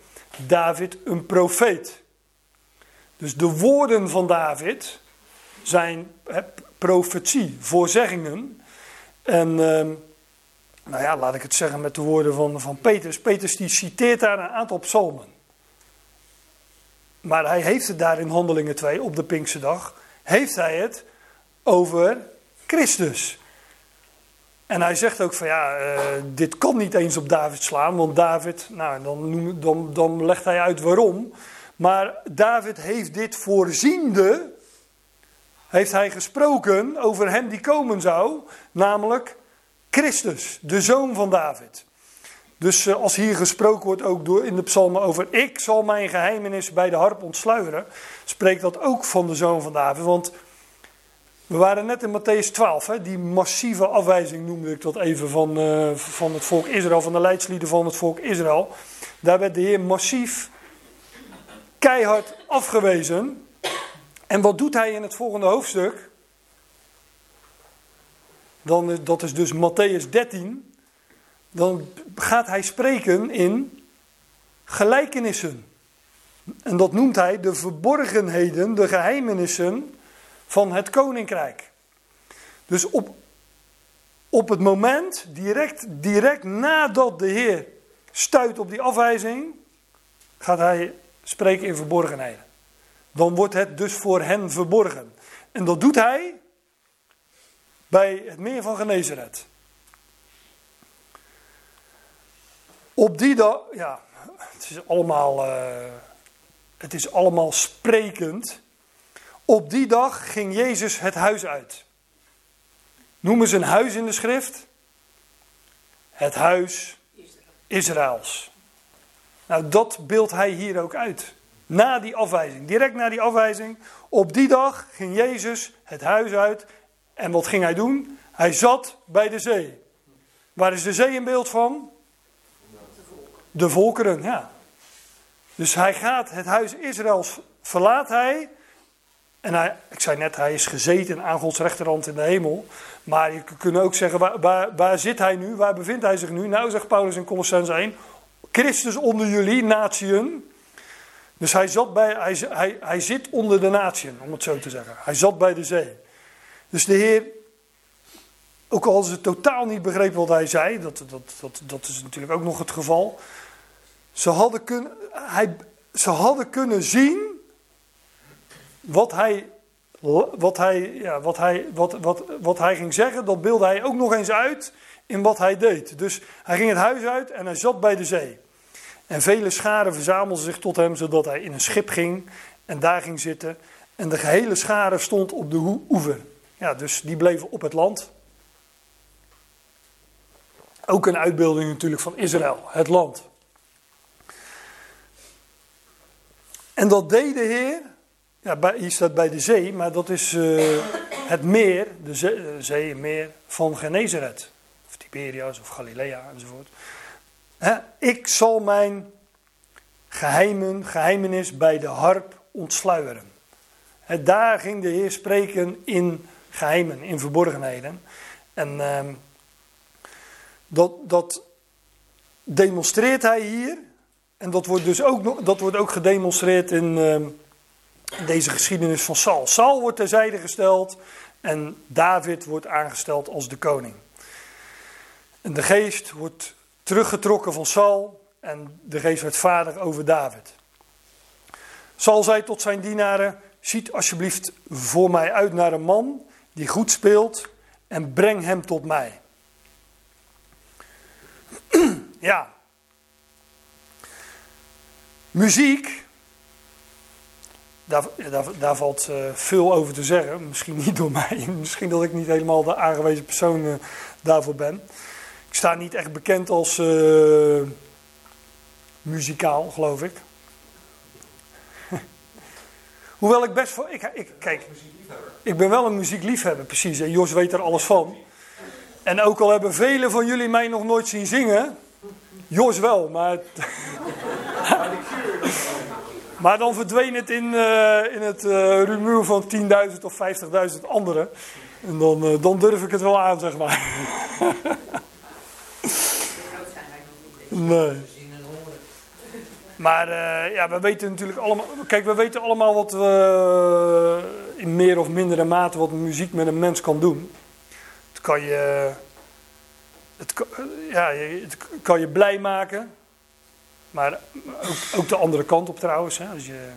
David een profeet. Dus de woorden van David zijn profetie, voorzeggingen. En uh, nou ja, laat ik het zeggen met de woorden van, van Petrus. Petrus die citeert daar een aantal psalmen. Maar hij heeft het daar in Handelingen 2 op de Pinkse dag. Heeft hij het over Christus. En hij zegt ook van ja, uh, dit kan niet eens op David slaan. Want David, nou dan, dan, dan legt hij uit waarom. Maar David heeft dit voorziende, heeft hij gesproken over hem die komen zou, namelijk Christus, de zoon van David. Dus eh, als hier gesproken wordt ook door in de psalmen over ik zal mijn geheimenis bij de harp ontsluieren, spreekt dat ook van de zoon van David. Want we waren net in Matthäus 12, hè, die massieve afwijzing noemde ik dat even van, uh, van het volk Israël, van de leidslieden van het volk Israël. Daar werd de Heer massief keihard afgewezen. En wat doet hij in het volgende hoofdstuk? Dan, dat is dus Matthäus 13. Dan gaat hij spreken in gelijkenissen. En dat noemt hij de verborgenheden, de geheimenissen van het koninkrijk. Dus op, op het moment, direct, direct nadat de Heer stuit op die afwijzing, gaat hij spreken in verborgenheden. Dan wordt het dus voor hen verborgen. En dat doet hij bij het meer van Genezeret. Op die dag, ja, het is allemaal, uh, het is allemaal sprekend. Op die dag ging Jezus het huis uit. Noemen ze een huis in de schrift? Het huis Israëls. Nou, dat beeldt hij hier ook uit. Na die afwijzing, direct na die afwijzing, op die dag ging Jezus het huis uit. En wat ging hij doen? Hij zat bij de zee. Waar is de zee een beeld van? De volkeren, ja. Dus hij gaat het huis Israëls, verlaat hij. En hij, ik zei net, hij is gezeten aan Gods rechterhand in de hemel. Maar je kunt ook zeggen, waar, waar, waar zit hij nu? Waar bevindt hij zich nu? Nou, zegt Paulus in Colossense 1, Christus onder jullie, natieën. Dus hij, zat bij, hij, hij, hij zit onder de natieën, om het zo te zeggen. Hij zat bij de zee. Dus de Heer ook al ze totaal niet begrepen wat hij zei, dat, dat, dat, dat is natuurlijk ook nog het geval. Ze hadden, kunnen, hij, ze hadden kunnen zien wat hij, wat, hij, ja, wat, hij, wat, wat, wat hij ging zeggen. Dat beelde hij ook nog eens uit in wat hij deed. Dus hij ging het huis uit en hij zat bij de zee. En vele scharen verzamelden zich tot hem, zodat hij in een schip ging en daar ging zitten. En de gehele schare stond op de oever. Ja, dus die bleven op het land. Ook een uitbeelding natuurlijk van Israël, het land. En dat deed de Heer. Ja, bij, hier staat bij de zee, maar dat is uh, het meer, de eh, zee, meer van Genezeret. Of Tiberias of Galilea enzovoort. Hè? Ik zal mijn geheimen, geheimenis bij de harp ontsluieren. Daar ging de Heer spreken in geheimen, in verborgenheden. En uh, dat, dat demonstreert hij hier. En dat wordt dus ook, dat wordt ook gedemonstreerd in uh, deze geschiedenis van Saul. Saul wordt terzijde gesteld en David wordt aangesteld als de koning. En de geest wordt teruggetrokken van Saul en de geest werd vader over David. Saul zei tot zijn dienaren: Ziet alsjeblieft voor mij uit naar een man die goed speelt en breng hem tot mij. ja. Muziek, daar, daar, daar valt uh, veel over te zeggen. Misschien niet door mij, misschien dat ik niet helemaal de aangewezen persoon uh, daarvoor ben. Ik sta niet echt bekend als uh, muzikaal, geloof ik. Hoewel ik best voor. Ik, ik, kijk, ik ben wel een muziekliefhebber, precies. En Jos weet er alles van. En ook al hebben velen van jullie mij nog nooit zien zingen. Jos wel, maar. maar dan verdween het in, uh, in het uh, rumoer van 10.000 of 50.000 anderen. En dan, uh, dan durf ik het wel aan, zeg maar. nee. Maar ja, we weten natuurlijk allemaal. Kijk, we weten allemaal wat we in meer of mindere mate wat muziek met een mens kan doen. Kan je. Het, ja, het kan je blij maken. Maar ook, ook de andere kant op trouwens. Hè, als je,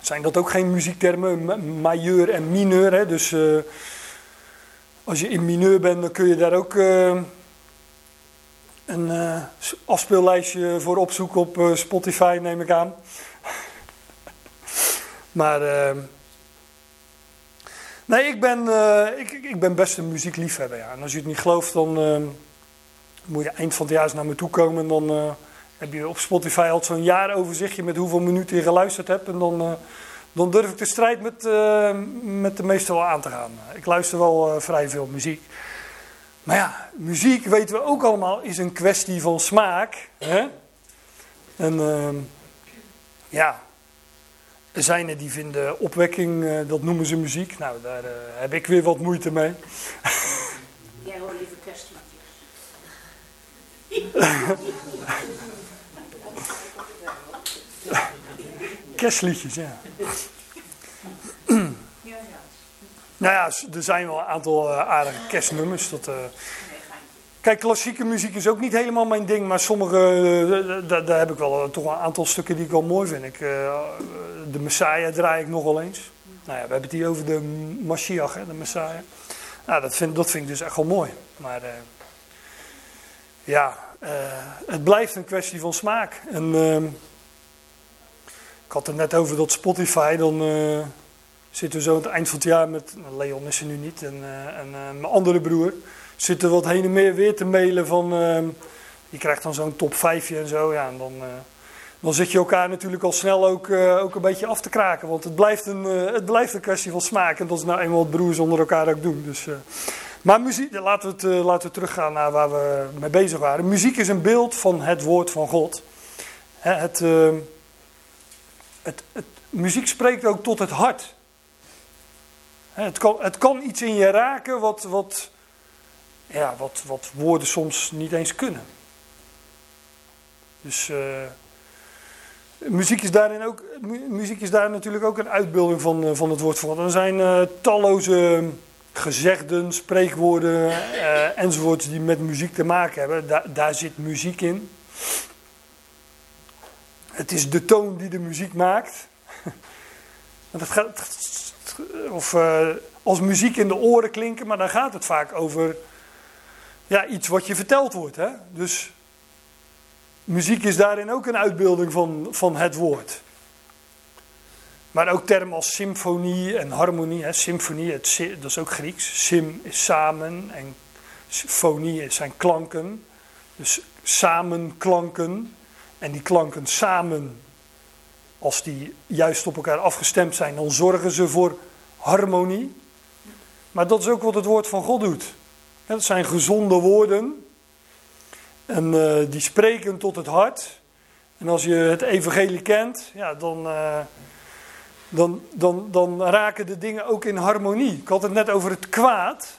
zijn dat ook geen muziektermen, majeur en mineur. Hè? Dus uh, als je in mineur bent, dan kun je daar ook. Uh, een uh, afspeellijstje voor opzoeken op Spotify, neem ik aan. maar nee, ik ben, ik, ik ben best een muziekliefhebber. Ja. En als je het niet gelooft, dan moet je eind van het jaar eens naar me toe komen. En dan heb je op Spotify al zo'n jaaroverzichtje met hoeveel minuten je geluisterd hebt. En dan, dan durf ik de strijd met, met de meeste wel aan te gaan. Ik luister wel vrij veel muziek. Maar ja, muziek weten we ook allemaal is een kwestie van smaak. Hè? En uh, ja, er zijn er die vinden opwekking, dat noemen ze muziek. Nou, daar heb ik weer wat moeite mee. Jij hoort liever kerstliedjes. kerstliedjes, ja. Nou ja, er zijn wel een aantal uh, aardige kerstnummers. Dat, uh... Kijk, klassieke muziek is ook niet helemaal mijn ding, maar sommige, uh, daar heb ik wel toch een aantal stukken die ik wel mooi vind. Ik, de Messiah draai ik nog wel eens. Nou ja, we hebben het hier over de Mashiach, hè, de Messiah. Nou, dat vind, dat vind ik dus echt wel mooi. Maar ja, het blijft een kwestie van smaak. En ehm, ik had het net over dat Spotify, dan zitten we zo aan het eind van het jaar met, nou, Leon is er nu niet, en, uh, en uh, mijn andere broer, zitten wat heen en meer weer te mailen van, je krijgt dan zo'n top 5 en zo, ja, en dan, dan zit je elkaar natuurlijk al snel ook, ook een beetje af te kraken, want het blijft, een, het blijft een kwestie van smaak en dat is nou eenmaal wat broers onder elkaar ook doen. Dus, maar muziek, laten we, het, laten we teruggaan naar waar we mee bezig waren. Muziek is een beeld van het woord van God. het, het, het muziek spreekt ook tot het hart. Het kan, het iets in je raken wat, wat, ja, wat, wat woorden soms niet eens kunnen. Dus uh, muziek, is daarin ook, muziek is daar natuurlijk ook een uitbeelding van, eh, van het woord van. Er zijn uh, talloze gezegden, spreekwoorden uh, enzovoorts die met muziek te maken hebben. Da daar zit muziek in. Het is de toon die de muziek maakt. gaat, of uh, als muziek in de oren klinken, maar dan gaat het vaak over ja, iets wat je verteld wordt. Hè? Dus muziek is daarin ook een uitbeelding van, van het woord. Maar ook termen als symfonie en harmonie. Hè. Symfonie, dat is ook Grieks. Sim is samen en fonie zijn klanken. Dus samenklanken. En die klanken samen, als die juist op elkaar afgestemd zijn, dan zorgen ze voor harmonie. Maar dat is ook wat het woord van God doet. Dat zijn gezonde woorden. En uh, die spreken tot het hart. En als je het evangelie kent, ja, dan, uh, dan, dan, dan raken de dingen ook in harmonie. Ik had het net over het kwaad.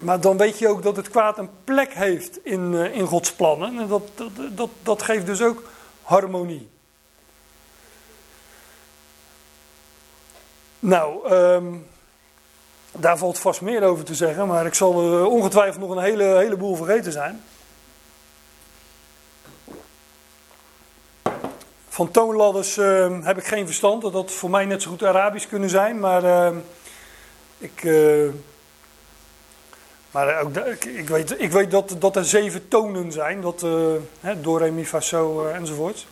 Maar dan weet je ook dat het kwaad een plek heeft in, uh, in Gods plannen. En dat, dat, dat, dat geeft dus ook harmonie. Nou, um, daar valt vast meer over te zeggen, maar ik zal er ongetwijfeld nog een hele, heleboel vergeten zijn. Van toonladders uh, heb ik geen verstand, dat dat voor mij net zo goed Arabisch kunnen zijn, maar uh, ik, uh, maar ook, ik, weet, ik weet dat, dat er zeven tonen zijn, dat, hè, do, so enzovoort.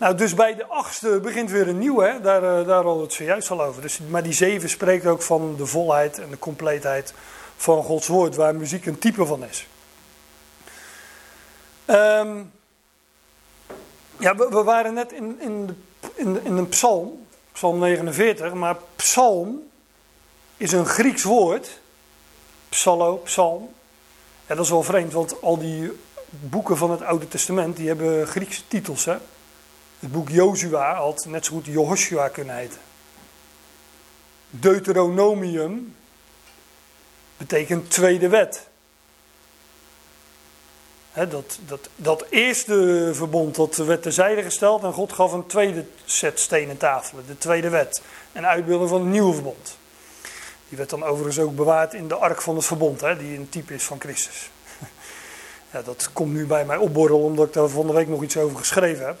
Nou, dus bij de achtste begint weer een nieuwe, hè? Daar, uh, daar hadden we het zojuist al over. Dus, maar die zeven spreekt ook van de volheid en de compleetheid van Gods woord, waar muziek een type van is. Um, ja, we, waren net in, in, de, in een psalm, psalm 49, maar psalm is een Grieks woord. Psallo, psalm. Ja, dat is wel vreemd, want al die boeken van het Oude Testament, die hebben Griekse titels, hè. Het boek Jozua had net zo goed Jehoshua kunnen heten. Deuteronomium betekent tweede wet. dat, dat, dat eerste verbond dat werd terzijde gesteld en God gaf een tweede set stenen tafelen, de tweede wet. Een uitbeelding van het nieuwe verbond. Die werd dan overigens ook bewaard in de ark van het verbond, die een type is van Christus. Ja, dat komt nu bij mij opborrelen omdat ik daar van de week nog iets over geschreven heb.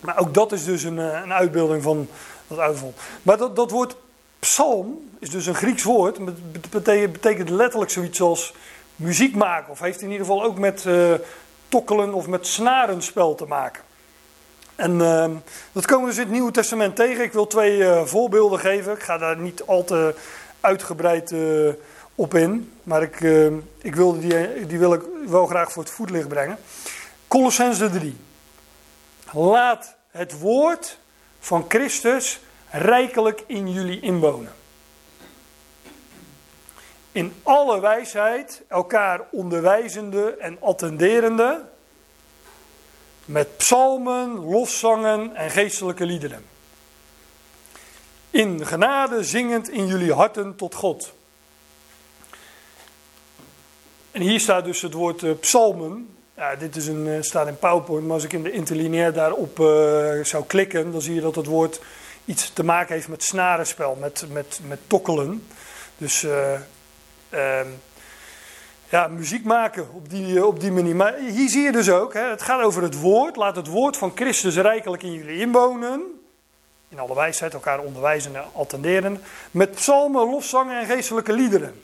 Maar ook dat is dus een, eh, een uitbeelding van dat uitvond. Maar dat, dat woord psalm is dus een Grieks woord. Het betekent, letterlijk zoiets als muziek maken. Of heeft in ieder geval ook met uh, tokkelen of met snarenspel te maken. En uh, dat komen we dus in het Nieuwe Testament tegen. Ik wil twee uh, voorbeelden geven. Ik ga daar niet al te uitgebreid uh, op in. Maar ik, ik wilde die, die wil ik wel graag voor het voetlicht brengen. Colossense 3. Laat het woord van Christus rijkelijk in jullie inwonen. In alle wijsheid elkaar onderwijzende en attenderende. Met psalmen, loszangen en geestelijke liederen. In genade zingend in jullie harten tot God. En hier staat dus het woord uh, psalmen. Ja, dit is een, uh, staat in PowerPoint, maar als ik in de interlineair daarop uh, zou klikken, dan zie je dat het woord iets te maken heeft met snarenspel, met, met, met tokkelen. Dus uh, ja, muziek maken op die, op die manier. Maar hier zie je dus ook, hè, het gaat over het woord. Laat het woord van Christus rijkelijk in jullie inwonen. In alle wijsheid elkaar onderwijzen en attenderen. Met psalmen, lofzangen en geestelijke liederen.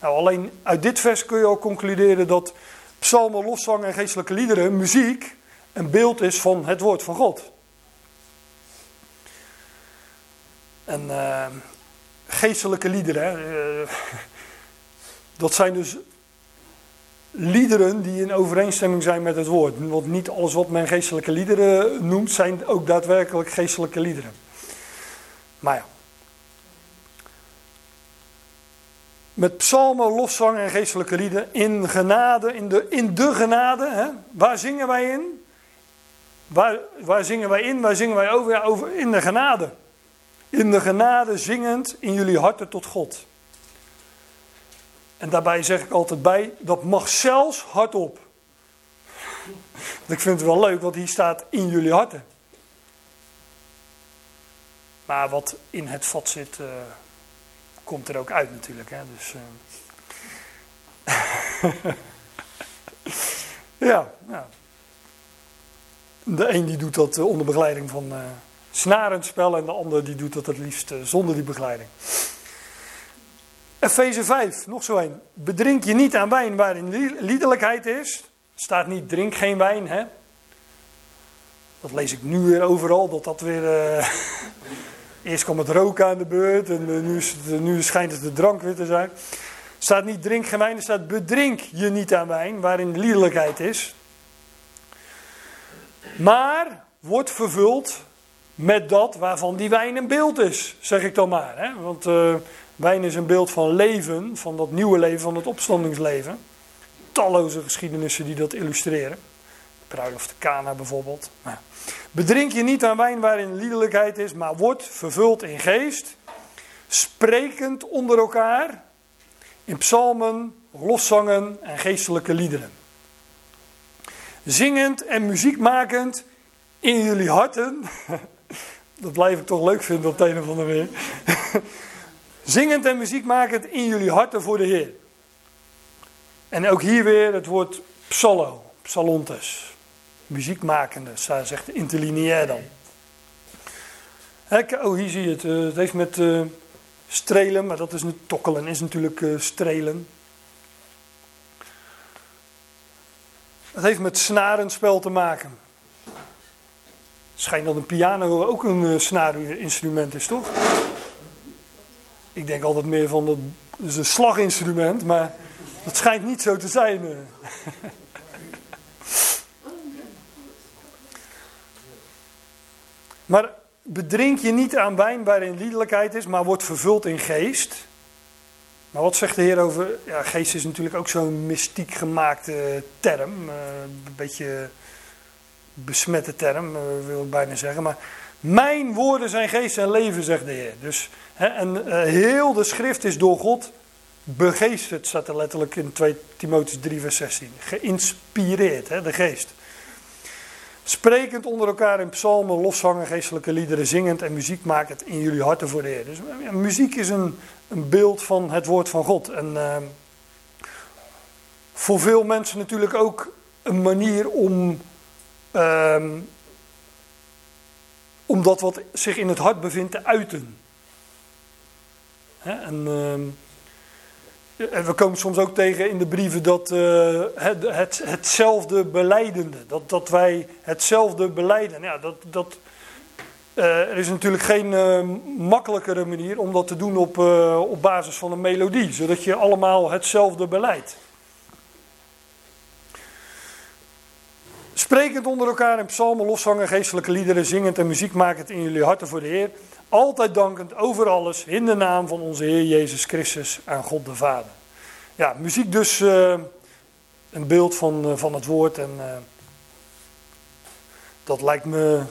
Nou, alleen uit dit vers kun je al concluderen dat psalmen, loszangen en geestelijke liederen, muziek, een beeld is van het woord van God. En uh, geestelijke liederen, uh, dat zijn dus liederen die in overeenstemming zijn met het woord. Want niet alles wat men geestelijke liederen noemt, zijn ook daadwerkelijk geestelijke liederen. Maar ja. Met psalmen, lofzang en geestelijke lieden in genade, in de, in de genade. Hè? Waar zingen wij in? Waar, waar zingen wij in? Waar zingen wij over? Over? In de genade. In de genade zingend in jullie harten tot God. En daarbij zeg ik altijd bij, dat mag zelfs hardop. ik vind het wel leuk, want hier staat in jullie harten. Maar wat in het vat zit, uh, komt er ook uit natuurlijk. Hè? Dus, uh... ja, ja, De een die doet dat onder begeleiding van uh, snarenspel en de ander die doet dat het liefst zonder die begeleiding. Efeze 5, nog zo een. Bedrink je niet aan wijn waarin liederlijkheid is. Staat niet drink geen wijn, hè? Dat lees ik nu weer overal, dat dat weer... Uh, eerst kwam het roken aan de beurt en uh, nu, het, nu, schijnt het de drank weer te zijn. staat niet drink geen wijn, er staat bedrink je niet aan wijn, waarin liederlijkheid is. Maar wordt vervuld met dat waarvan die wijn een beeld is, zeg ik dan maar. Hè? Want wijn is een beeld van leven, van dat nieuwe leven, van het opstandingsleven. Talloze geschiedenissen die dat illustreren. Bruiloft Kana bijvoorbeeld. Nou, bedrink je niet aan wijn waarin liederlijkheid is, maar word vervuld in geest, sprekend onder elkaar, in psalmen, loszangen en geestelijke liederen. Zingend en muziekmakend in jullie harten. Dat blijf ik toch leuk vinden op de een of andere manier. Zingend en muziekmakend in jullie harten voor de Heer. En ook hier weer het woord psallo, psalontes muziekmakende, zegt interlineair dan. oh, hier zie je het. Eh, het heeft met uh, strelen, maar dat is niet tokkelen, is natuurlijk uh, strelen. Het heeft met snarenspel te maken. Het schijnt dat een piano ook een snaarinstrument is, toch? Ik denk altijd meer van dat is een slaginstrument, maar dat schijnt niet zo te zijn. Maar bedrink je niet aan wijn waarin liederlijkheid is, maar wordt vervuld in geest. Maar wat zegt de Heer over. Ja, geest is natuurlijk ook zo'n mystiek gemaakte term. Uh, een beetje besmette term, uh, wil ik bijna zeggen. Maar mijn woorden zijn geest en leven, zegt de Heer. Dus, hè, en uh, heel de schrift is door God begeesterd, staat er letterlijk in 2 Timotheus 3, vers 16. Geïnspireerd, hè, de geest. Sprekend onder elkaar in psalmen, lofzangen, geestelijke liederen, zingend en muziek makend in jullie harten voor de Heer. Dus ja, muziek is een, een, beeld van het woord van God. En uh, voor veel mensen natuurlijk ook een manier om, uh, om dat wat zich in het hart bevindt te uiten. Hè? En, we komen soms ook tegen in de brieven dat het, het, hetzelfde beleidende, dat, dat wij hetzelfde beleiden. Ja, dat, dat, uh, er is natuurlijk geen uh, makkelijkere manier om dat te doen op, op basis van een melodie, zodat je allemaal hetzelfde beleidt. Sprekend onder elkaar in psalmen, loszangen, geestelijke liederen, zingend en muziek makend in jullie harten voor de Heer. Altijd dankend over alles in de naam van onze Heer Jezus Christus aan God de Vader. Ja, muziek dus uh, een beeld van, uh, van het woord en uh, dat lijkt me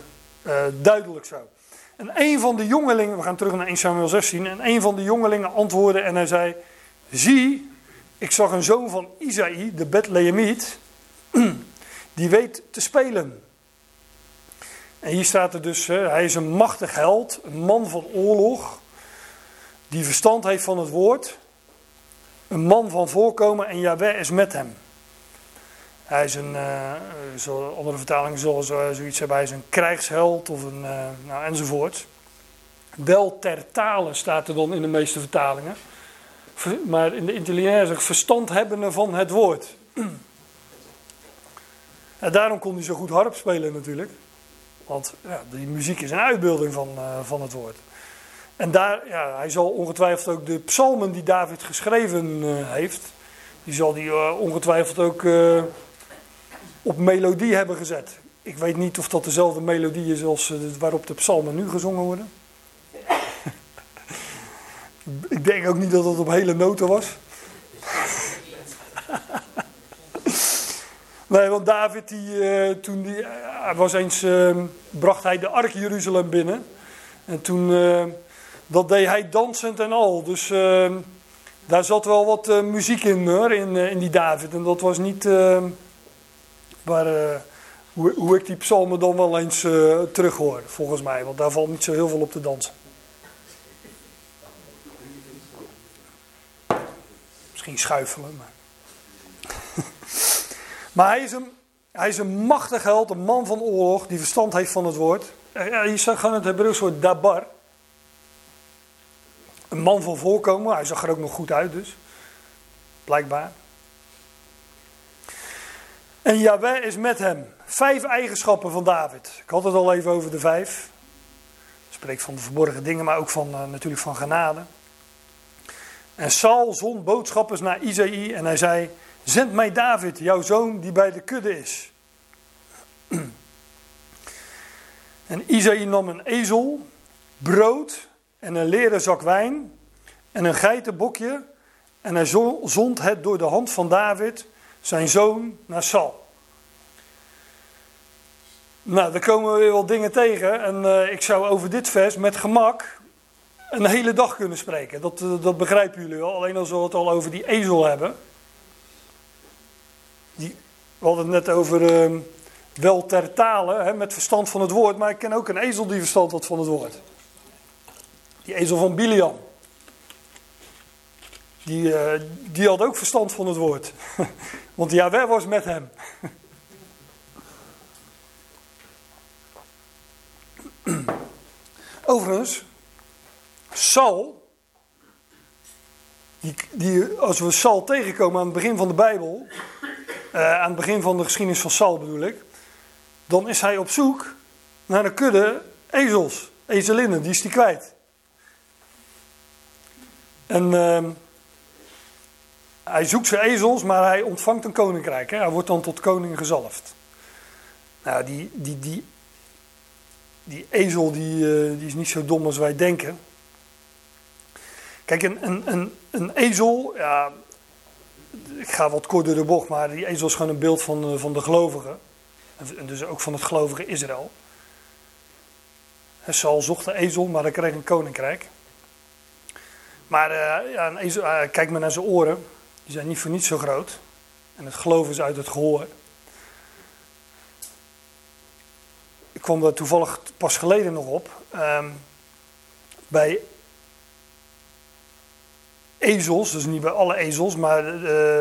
duidelijk zo. En een van de jongelingen, we gaan terug naar 1 Samuel 16, en een van de jongelingen antwoordde en hij zei, zie, ik zag een zoon van Isaï, de Bethlehemiet, die weet te spelen. En hier staat er dus, hij is een machtig held, een man van oorlog, die verstand heeft van het woord, een man van voorkomen en Yahweh is met hem. Hij is een, uh, andere vertalingen zullen zo, zoiets hebben, hij is een krijgsheld of een, uh, nou, enzovoort. Wel ter tale staat er dan in de meeste vertalingen. Maar in de interlineair zegt verstand hebbende van het woord. En daarom kon hij zo goed harp spelen natuurlijk. Want ja, die muziek is een uitbeelding van, uh, van het woord. En daar, ja, hij zal ongetwijfeld ook de psalmen die David geschreven uh, heeft, die zal hij uh, ongetwijfeld ook op melodie hebben gezet. Ik weet niet of dat dezelfde melodie is als waarop de psalmen nu gezongen worden. Ik denk ook niet dat het op hele noten was. Nee, want David, die, uh, toen die, uh, was eens, uh, bracht hij de ark Jeruzalem binnen. En toen, dat deed hij dansend en al. Dus daar zat wel wat muziek in, hoor, in, in die David. En dat was niet waar, hoe, hoe, ik die psalmen dan wel eens terug hoor, volgens mij. Want daar valt niet zo heel veel op te dansen. Misschien schuifelen, maar. Maar hij is, een, hij is een machtig held, een man van oorlog, die verstand heeft van het woord. Je zag gewoon het Hebreeuws woord dabar. Een man van voorkomen, hij zag er ook nog goed uit dus. Blijkbaar. En Yahweh is met hem. Vijf eigenschappen van David. Ik had het al even over de vijf. Spreekt van de verborgen dingen, maar ook van, uh, natuurlijk van genade. En Saul zond boodschappers naar Isaïe en hij zei: Zend mij David, jouw zoon, die bij de kudde is. En Isaïe nam een ezel, brood en een leren zak wijn en een geitenbokje. En hij zond het door de hand van David, zijn zoon, naar Saul. Nou, daar komen we weer wat dingen tegen. En uh, ik zou over dit vers met gemak een hele dag kunnen spreken. Dat, uh, dat begrijpen jullie wel. Alleen als we het al over die ezel hebben. We hadden het net over uh, wel ter tale, hè, met verstand van het woord. Maar ik ken ook een ezel die verstand had van het woord. Die ezel van Biliam. Die, die had ook verstand van het woord. Want Jaweh was met hem. Overigens, Saul, die, die, als we Saul tegenkomen aan het begin van de Bijbel, uh, aan het begin van de geschiedenis van Saul bedoel ik, dan is hij op zoek naar een kudde ezels, ezelinnen, die is hij kwijt. En uh, hij zoekt zijn ezels, maar hij ontvangt een koninkrijk. Hè? Hij wordt dan tot koning gezalfd. Nou, die, die, die die ezel die, uh, die is niet zo dom als wij denken. Kijk, een, een, een, een ezel, ja, ik ga wat kort door de bocht, maar die ezel is gewoon een beeld van, uh, van de gelovigen. En dus ook van het gelovige Israël. Saul zocht een ezel, maar hij kreeg een koninkrijk. Maar uh, ja, een ezel, kijk maar naar zijn oren, die zijn niet voor niets zo groot. En het geloof is uit het gehoor. ik kwam daar toevallig pas geleden nog op. Um, bij ezels, dus niet bij alle ezels, maar uh,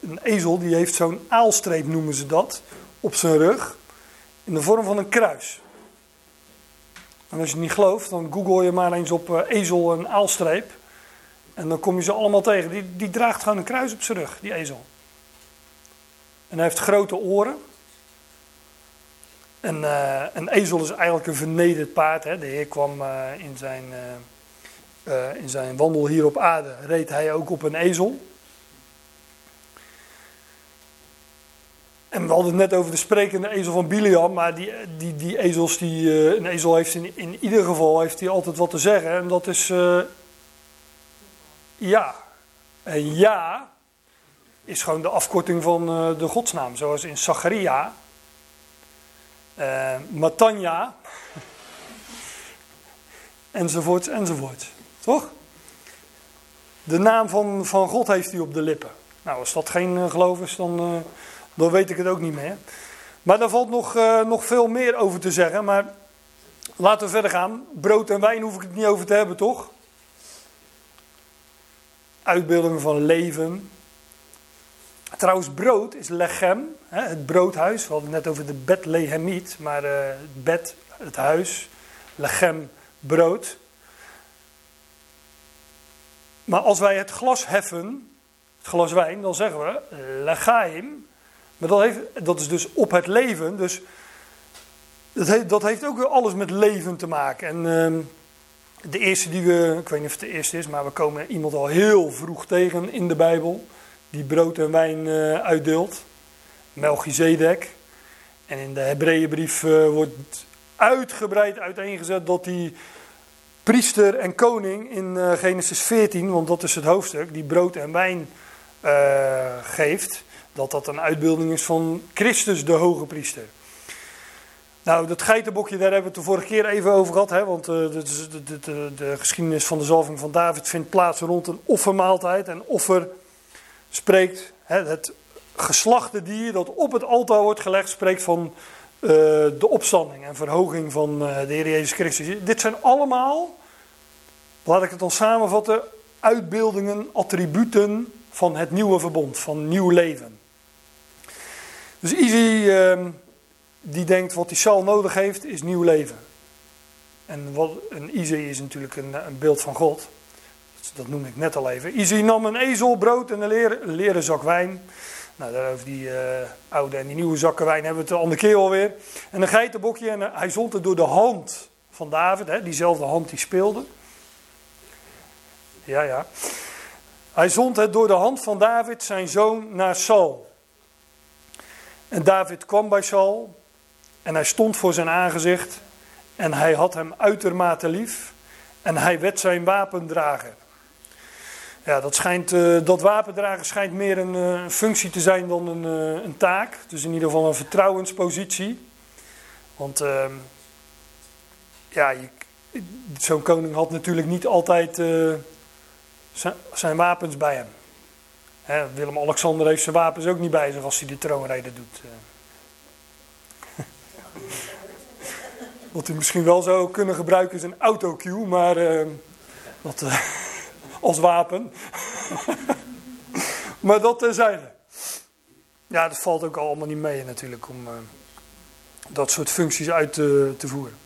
een ezel die heeft zo'n aalstreep noemen ze dat, op zijn rug, in de vorm van een kruis. En als je niet gelooft, dan google je maar eens op uh, ezel en aalstreep. En dan kom je ze allemaal tegen. Die, die draagt gewoon een kruis op zijn rug, die ezel. En hij heeft grote oren. En, uh, een ezel is eigenlijk een vernederd paard. Hè. De Heer kwam in, zijn, uh, in zijn wandel hier op aarde, reed hij ook op een ezel. En we hadden het net over de sprekende ezel van Biliam, maar die, die, die ezels, die, een ezel heeft in, in ieder geval heeft hij altijd wat te zeggen. En dat is ja. En ja is gewoon de afkorting van de godsnaam, zoals in Zacharia Matanja, enzovoorts, enzovoorts. Toch? De naam van, van God heeft hij op de lippen. Nou, als dat geen uh, geloof is, dan, uh, dan weet ik het ook niet meer. Maar daar valt nog, uh, nog veel meer over te zeggen. Maar laten we verder gaan. Brood en wijn hoef ik het niet over te hebben, toch? Uitbeeldingen van leven, Trouwens, brood is lechem, het broodhuis. We hadden het net over de Bethlehemiet, maar het bed, het huis, lechem, brood. Maar als wij het glas heffen, het glas wijn, dan zeggen we lechaim. Maar dat, heeft, dat is dus op het leven. Dus dat heeft, dat heeft ook weer alles met leven te maken. En uh, de eerste die we, ik weet niet of het de eerste is, maar we komen iemand al heel vroeg tegen in de Bijbel die brood en wijn uh, uitdeelt. Melchizedek. En in de Hebreeënbrief uh, wordt uitgebreid uiteengezet dat die priester en koning in uh, Genesis 14, want dat is het hoofdstuk, die brood en wijn geeft, dat dat een uitbeelding is van Christus, de hoge priester. Nou, dat geitenbokje, daar hebben we het de vorige keer even over gehad. Hè, want de, de, de, de, geschiedenis van de zalving van David vindt plaats rond een offermaaltijd. En offer spreekt, het geslachte dier dat op het altaar wordt gelegd, spreekt van uh, de opstanding en verhoging van uh, de Heer Jezus Christus. Dit zijn allemaal, laat ik het dan samenvatten, uitbeeldingen, attributen van het nieuwe verbond, van nieuw leven. Dus Izzy ehm, die denkt wat die Saul nodig heeft is nieuw leven. En wat, een Izzy is natuurlijk een, een beeld van God. Dat noemde ik net al even. Izzy nam een ezel, brood en een leren, leren zak wijn. Nou, daarover die uh, oude en die nieuwe zakken wijn hebben we het de andere keer alweer. En een geitenbokje en hij zond het door de hand van David, hè, diezelfde hand die speelde. Ja, ja. Hij zond het door de hand van David, zijn zoon, naar Saul. En David kwam bij Saul en hij stond voor zijn aangezicht en hij had hem uitermate lief en hij werd zijn wapendrager. Ja, dat, schijnt, uh, dat wapendragen schijnt meer een uh, functie te zijn dan een, uh, een, taak. Dus in ieder geval een vertrouwenspositie. Want ehm, ja, zo'n koning had natuurlijk niet altijd zijn wapens bij hem. Willem-Alexander heeft zijn wapens ook niet bij zich als hij de troonrijder doet. Wat hij misschien wel zou kunnen gebruiken is een autocue, maar uh, als wapen. maar dat terzijde. Ja, dat valt ook allemaal niet mee natuurlijk om uh, dat soort functies uit te, te, voeren.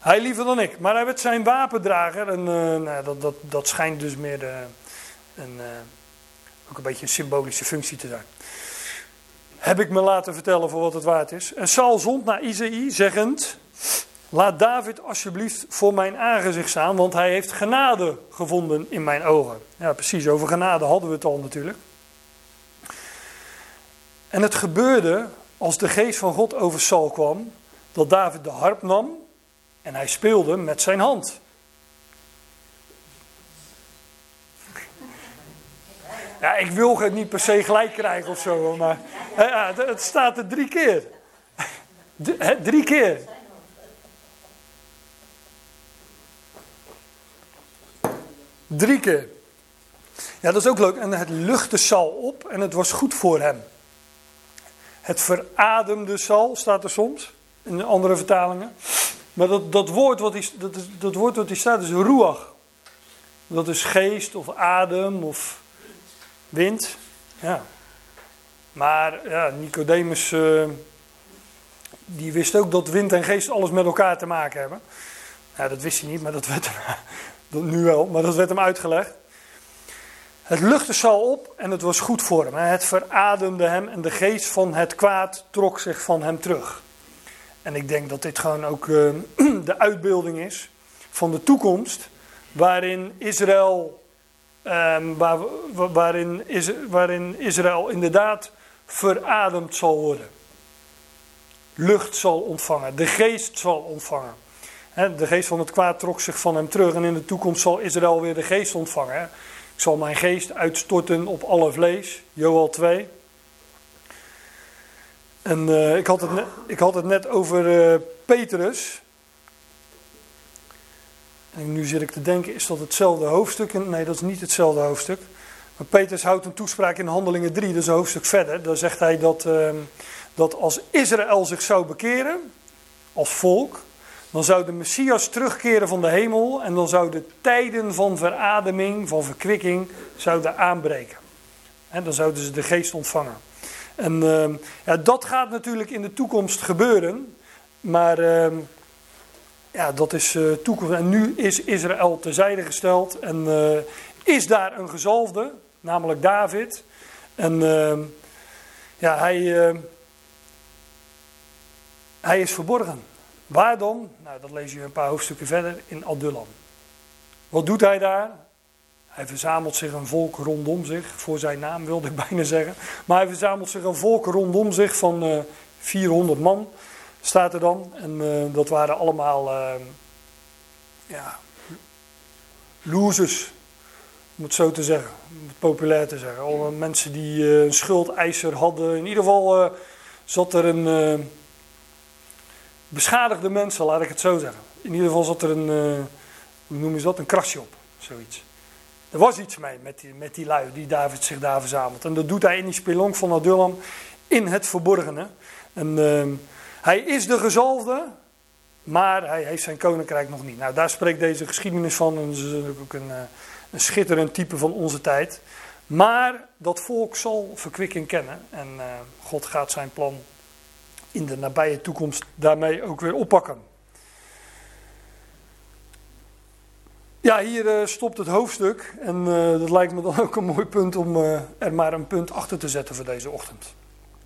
Hij liever dan ik, maar hij werd zijn wapendrager en nou, dat, dat, dat schijnt dus meer een, ook een beetje een symbolische functie te zijn. Heb ik me laten vertellen voor wat het waard is. En Saul zond naar Isaïe zeggend... Laat David alsjeblieft voor mijn aangezicht staan, want hij heeft genade gevonden in mijn ogen. Ja, precies, over genade hadden we het al natuurlijk. En het gebeurde als de geest van God over Saul kwam, dat David de harp nam en hij speelde met zijn hand. Ja, ik wil het niet per se gelijk krijgen of zo, maar ja, het staat er drie keer. Drie keer. Drie keer. Ja, dat is ook leuk. En het luchtte Sal op en het was goed voor hem. Het verademde Sal staat er soms in andere vertalingen. Maar dat, dat, woord wat die, dat, dat woord wat hier staat is ruach. Dat is geest of adem of wind. Ja. Maar ja, Nicodemus, uh, die wist ook dat wind en geest alles met elkaar te maken hebben. Ja, dat wist hij niet, maar dat werd nu wel, maar dat werd hem uitgelegd. Het luchtte Saul op en het was goed voor hem. Het verademde hem en de geest van het kwaad trok zich van hem terug. En ik denk dat dit gewoon ook uh, de uitbeelding is van de toekomst waarin Israël, waar, waarin, is, waarin Israël inderdaad verademd zal worden. Lucht zal ontvangen, de geest zal ontvangen de geest van het kwaad trok zich van hem terug en in de toekomst zal Israël weer de geest ontvangen. Ik zal mijn geest uitstorten op alle vlees, Joel 2. En uh, ik, had het net, ik had het net over uh, Petrus. En nu zit ik te denken, is dat hetzelfde hoofdstuk? Nee, dat is niet hetzelfde hoofdstuk. Maar Petrus houdt een toespraak in Handelingen 3, dat is een hoofdstuk verder. Daar zegt hij dat, uh, dat als Israël zich zou bekeren, als volk, dan zou de Messias terugkeren van de hemel en dan zouden tijden van verademing, van verkwikking, zouden aanbreken. En dan zouden ze de geest ontvangen. En uh, ja, dat gaat natuurlijk in de toekomst gebeuren, maar uh, ja, dat is uh, toekomst. En nu is Israël terzijde gesteld en eh, is daar een gezalfde, namelijk David. En ehm, ja, hij, ehm, hij is verborgen. Waar dan? Nou, dat lees je een paar hoofdstukken verder in Adullam. Wat doet hij daar? Hij verzamelt zich een volk rondom zich, voor zijn naam wilde ik bijna zeggen. Maar hij verzamelt zich een volk rondom zich van uh, eh, 400 man, staat er dan. En uh, dat waren allemaal, uh, ja, losers, om het zo te zeggen, om het populair te zeggen. Allemaal mensen die een schuldeiser hadden. In ieder geval zat er een beschadigde mensen, laat ik het zo zeggen. In ieder geval zat er een, uh, hoe noem je dat, een krasje op, zoiets. Er was iets mee met die, met die lui die David zich daar verzamelt. En dat doet hij in die spelonk van Adullam in het verborgene. En uh, hij is de gezalfde, maar hij heeft zijn koninkrijk nog niet. Nou, daar spreekt deze geschiedenis van. En dat is ook een, uh, een schitterend type van onze tijd. Maar dat volk zal verkwikking kennen. En uh, God gaat zijn plan in de nabije toekomst daarmee ook weer oppakken. Ja, hier uh, stopt het hoofdstuk. En uh, dat lijkt me dan ook een mooi punt om er maar een punt achter te zetten voor deze ochtend.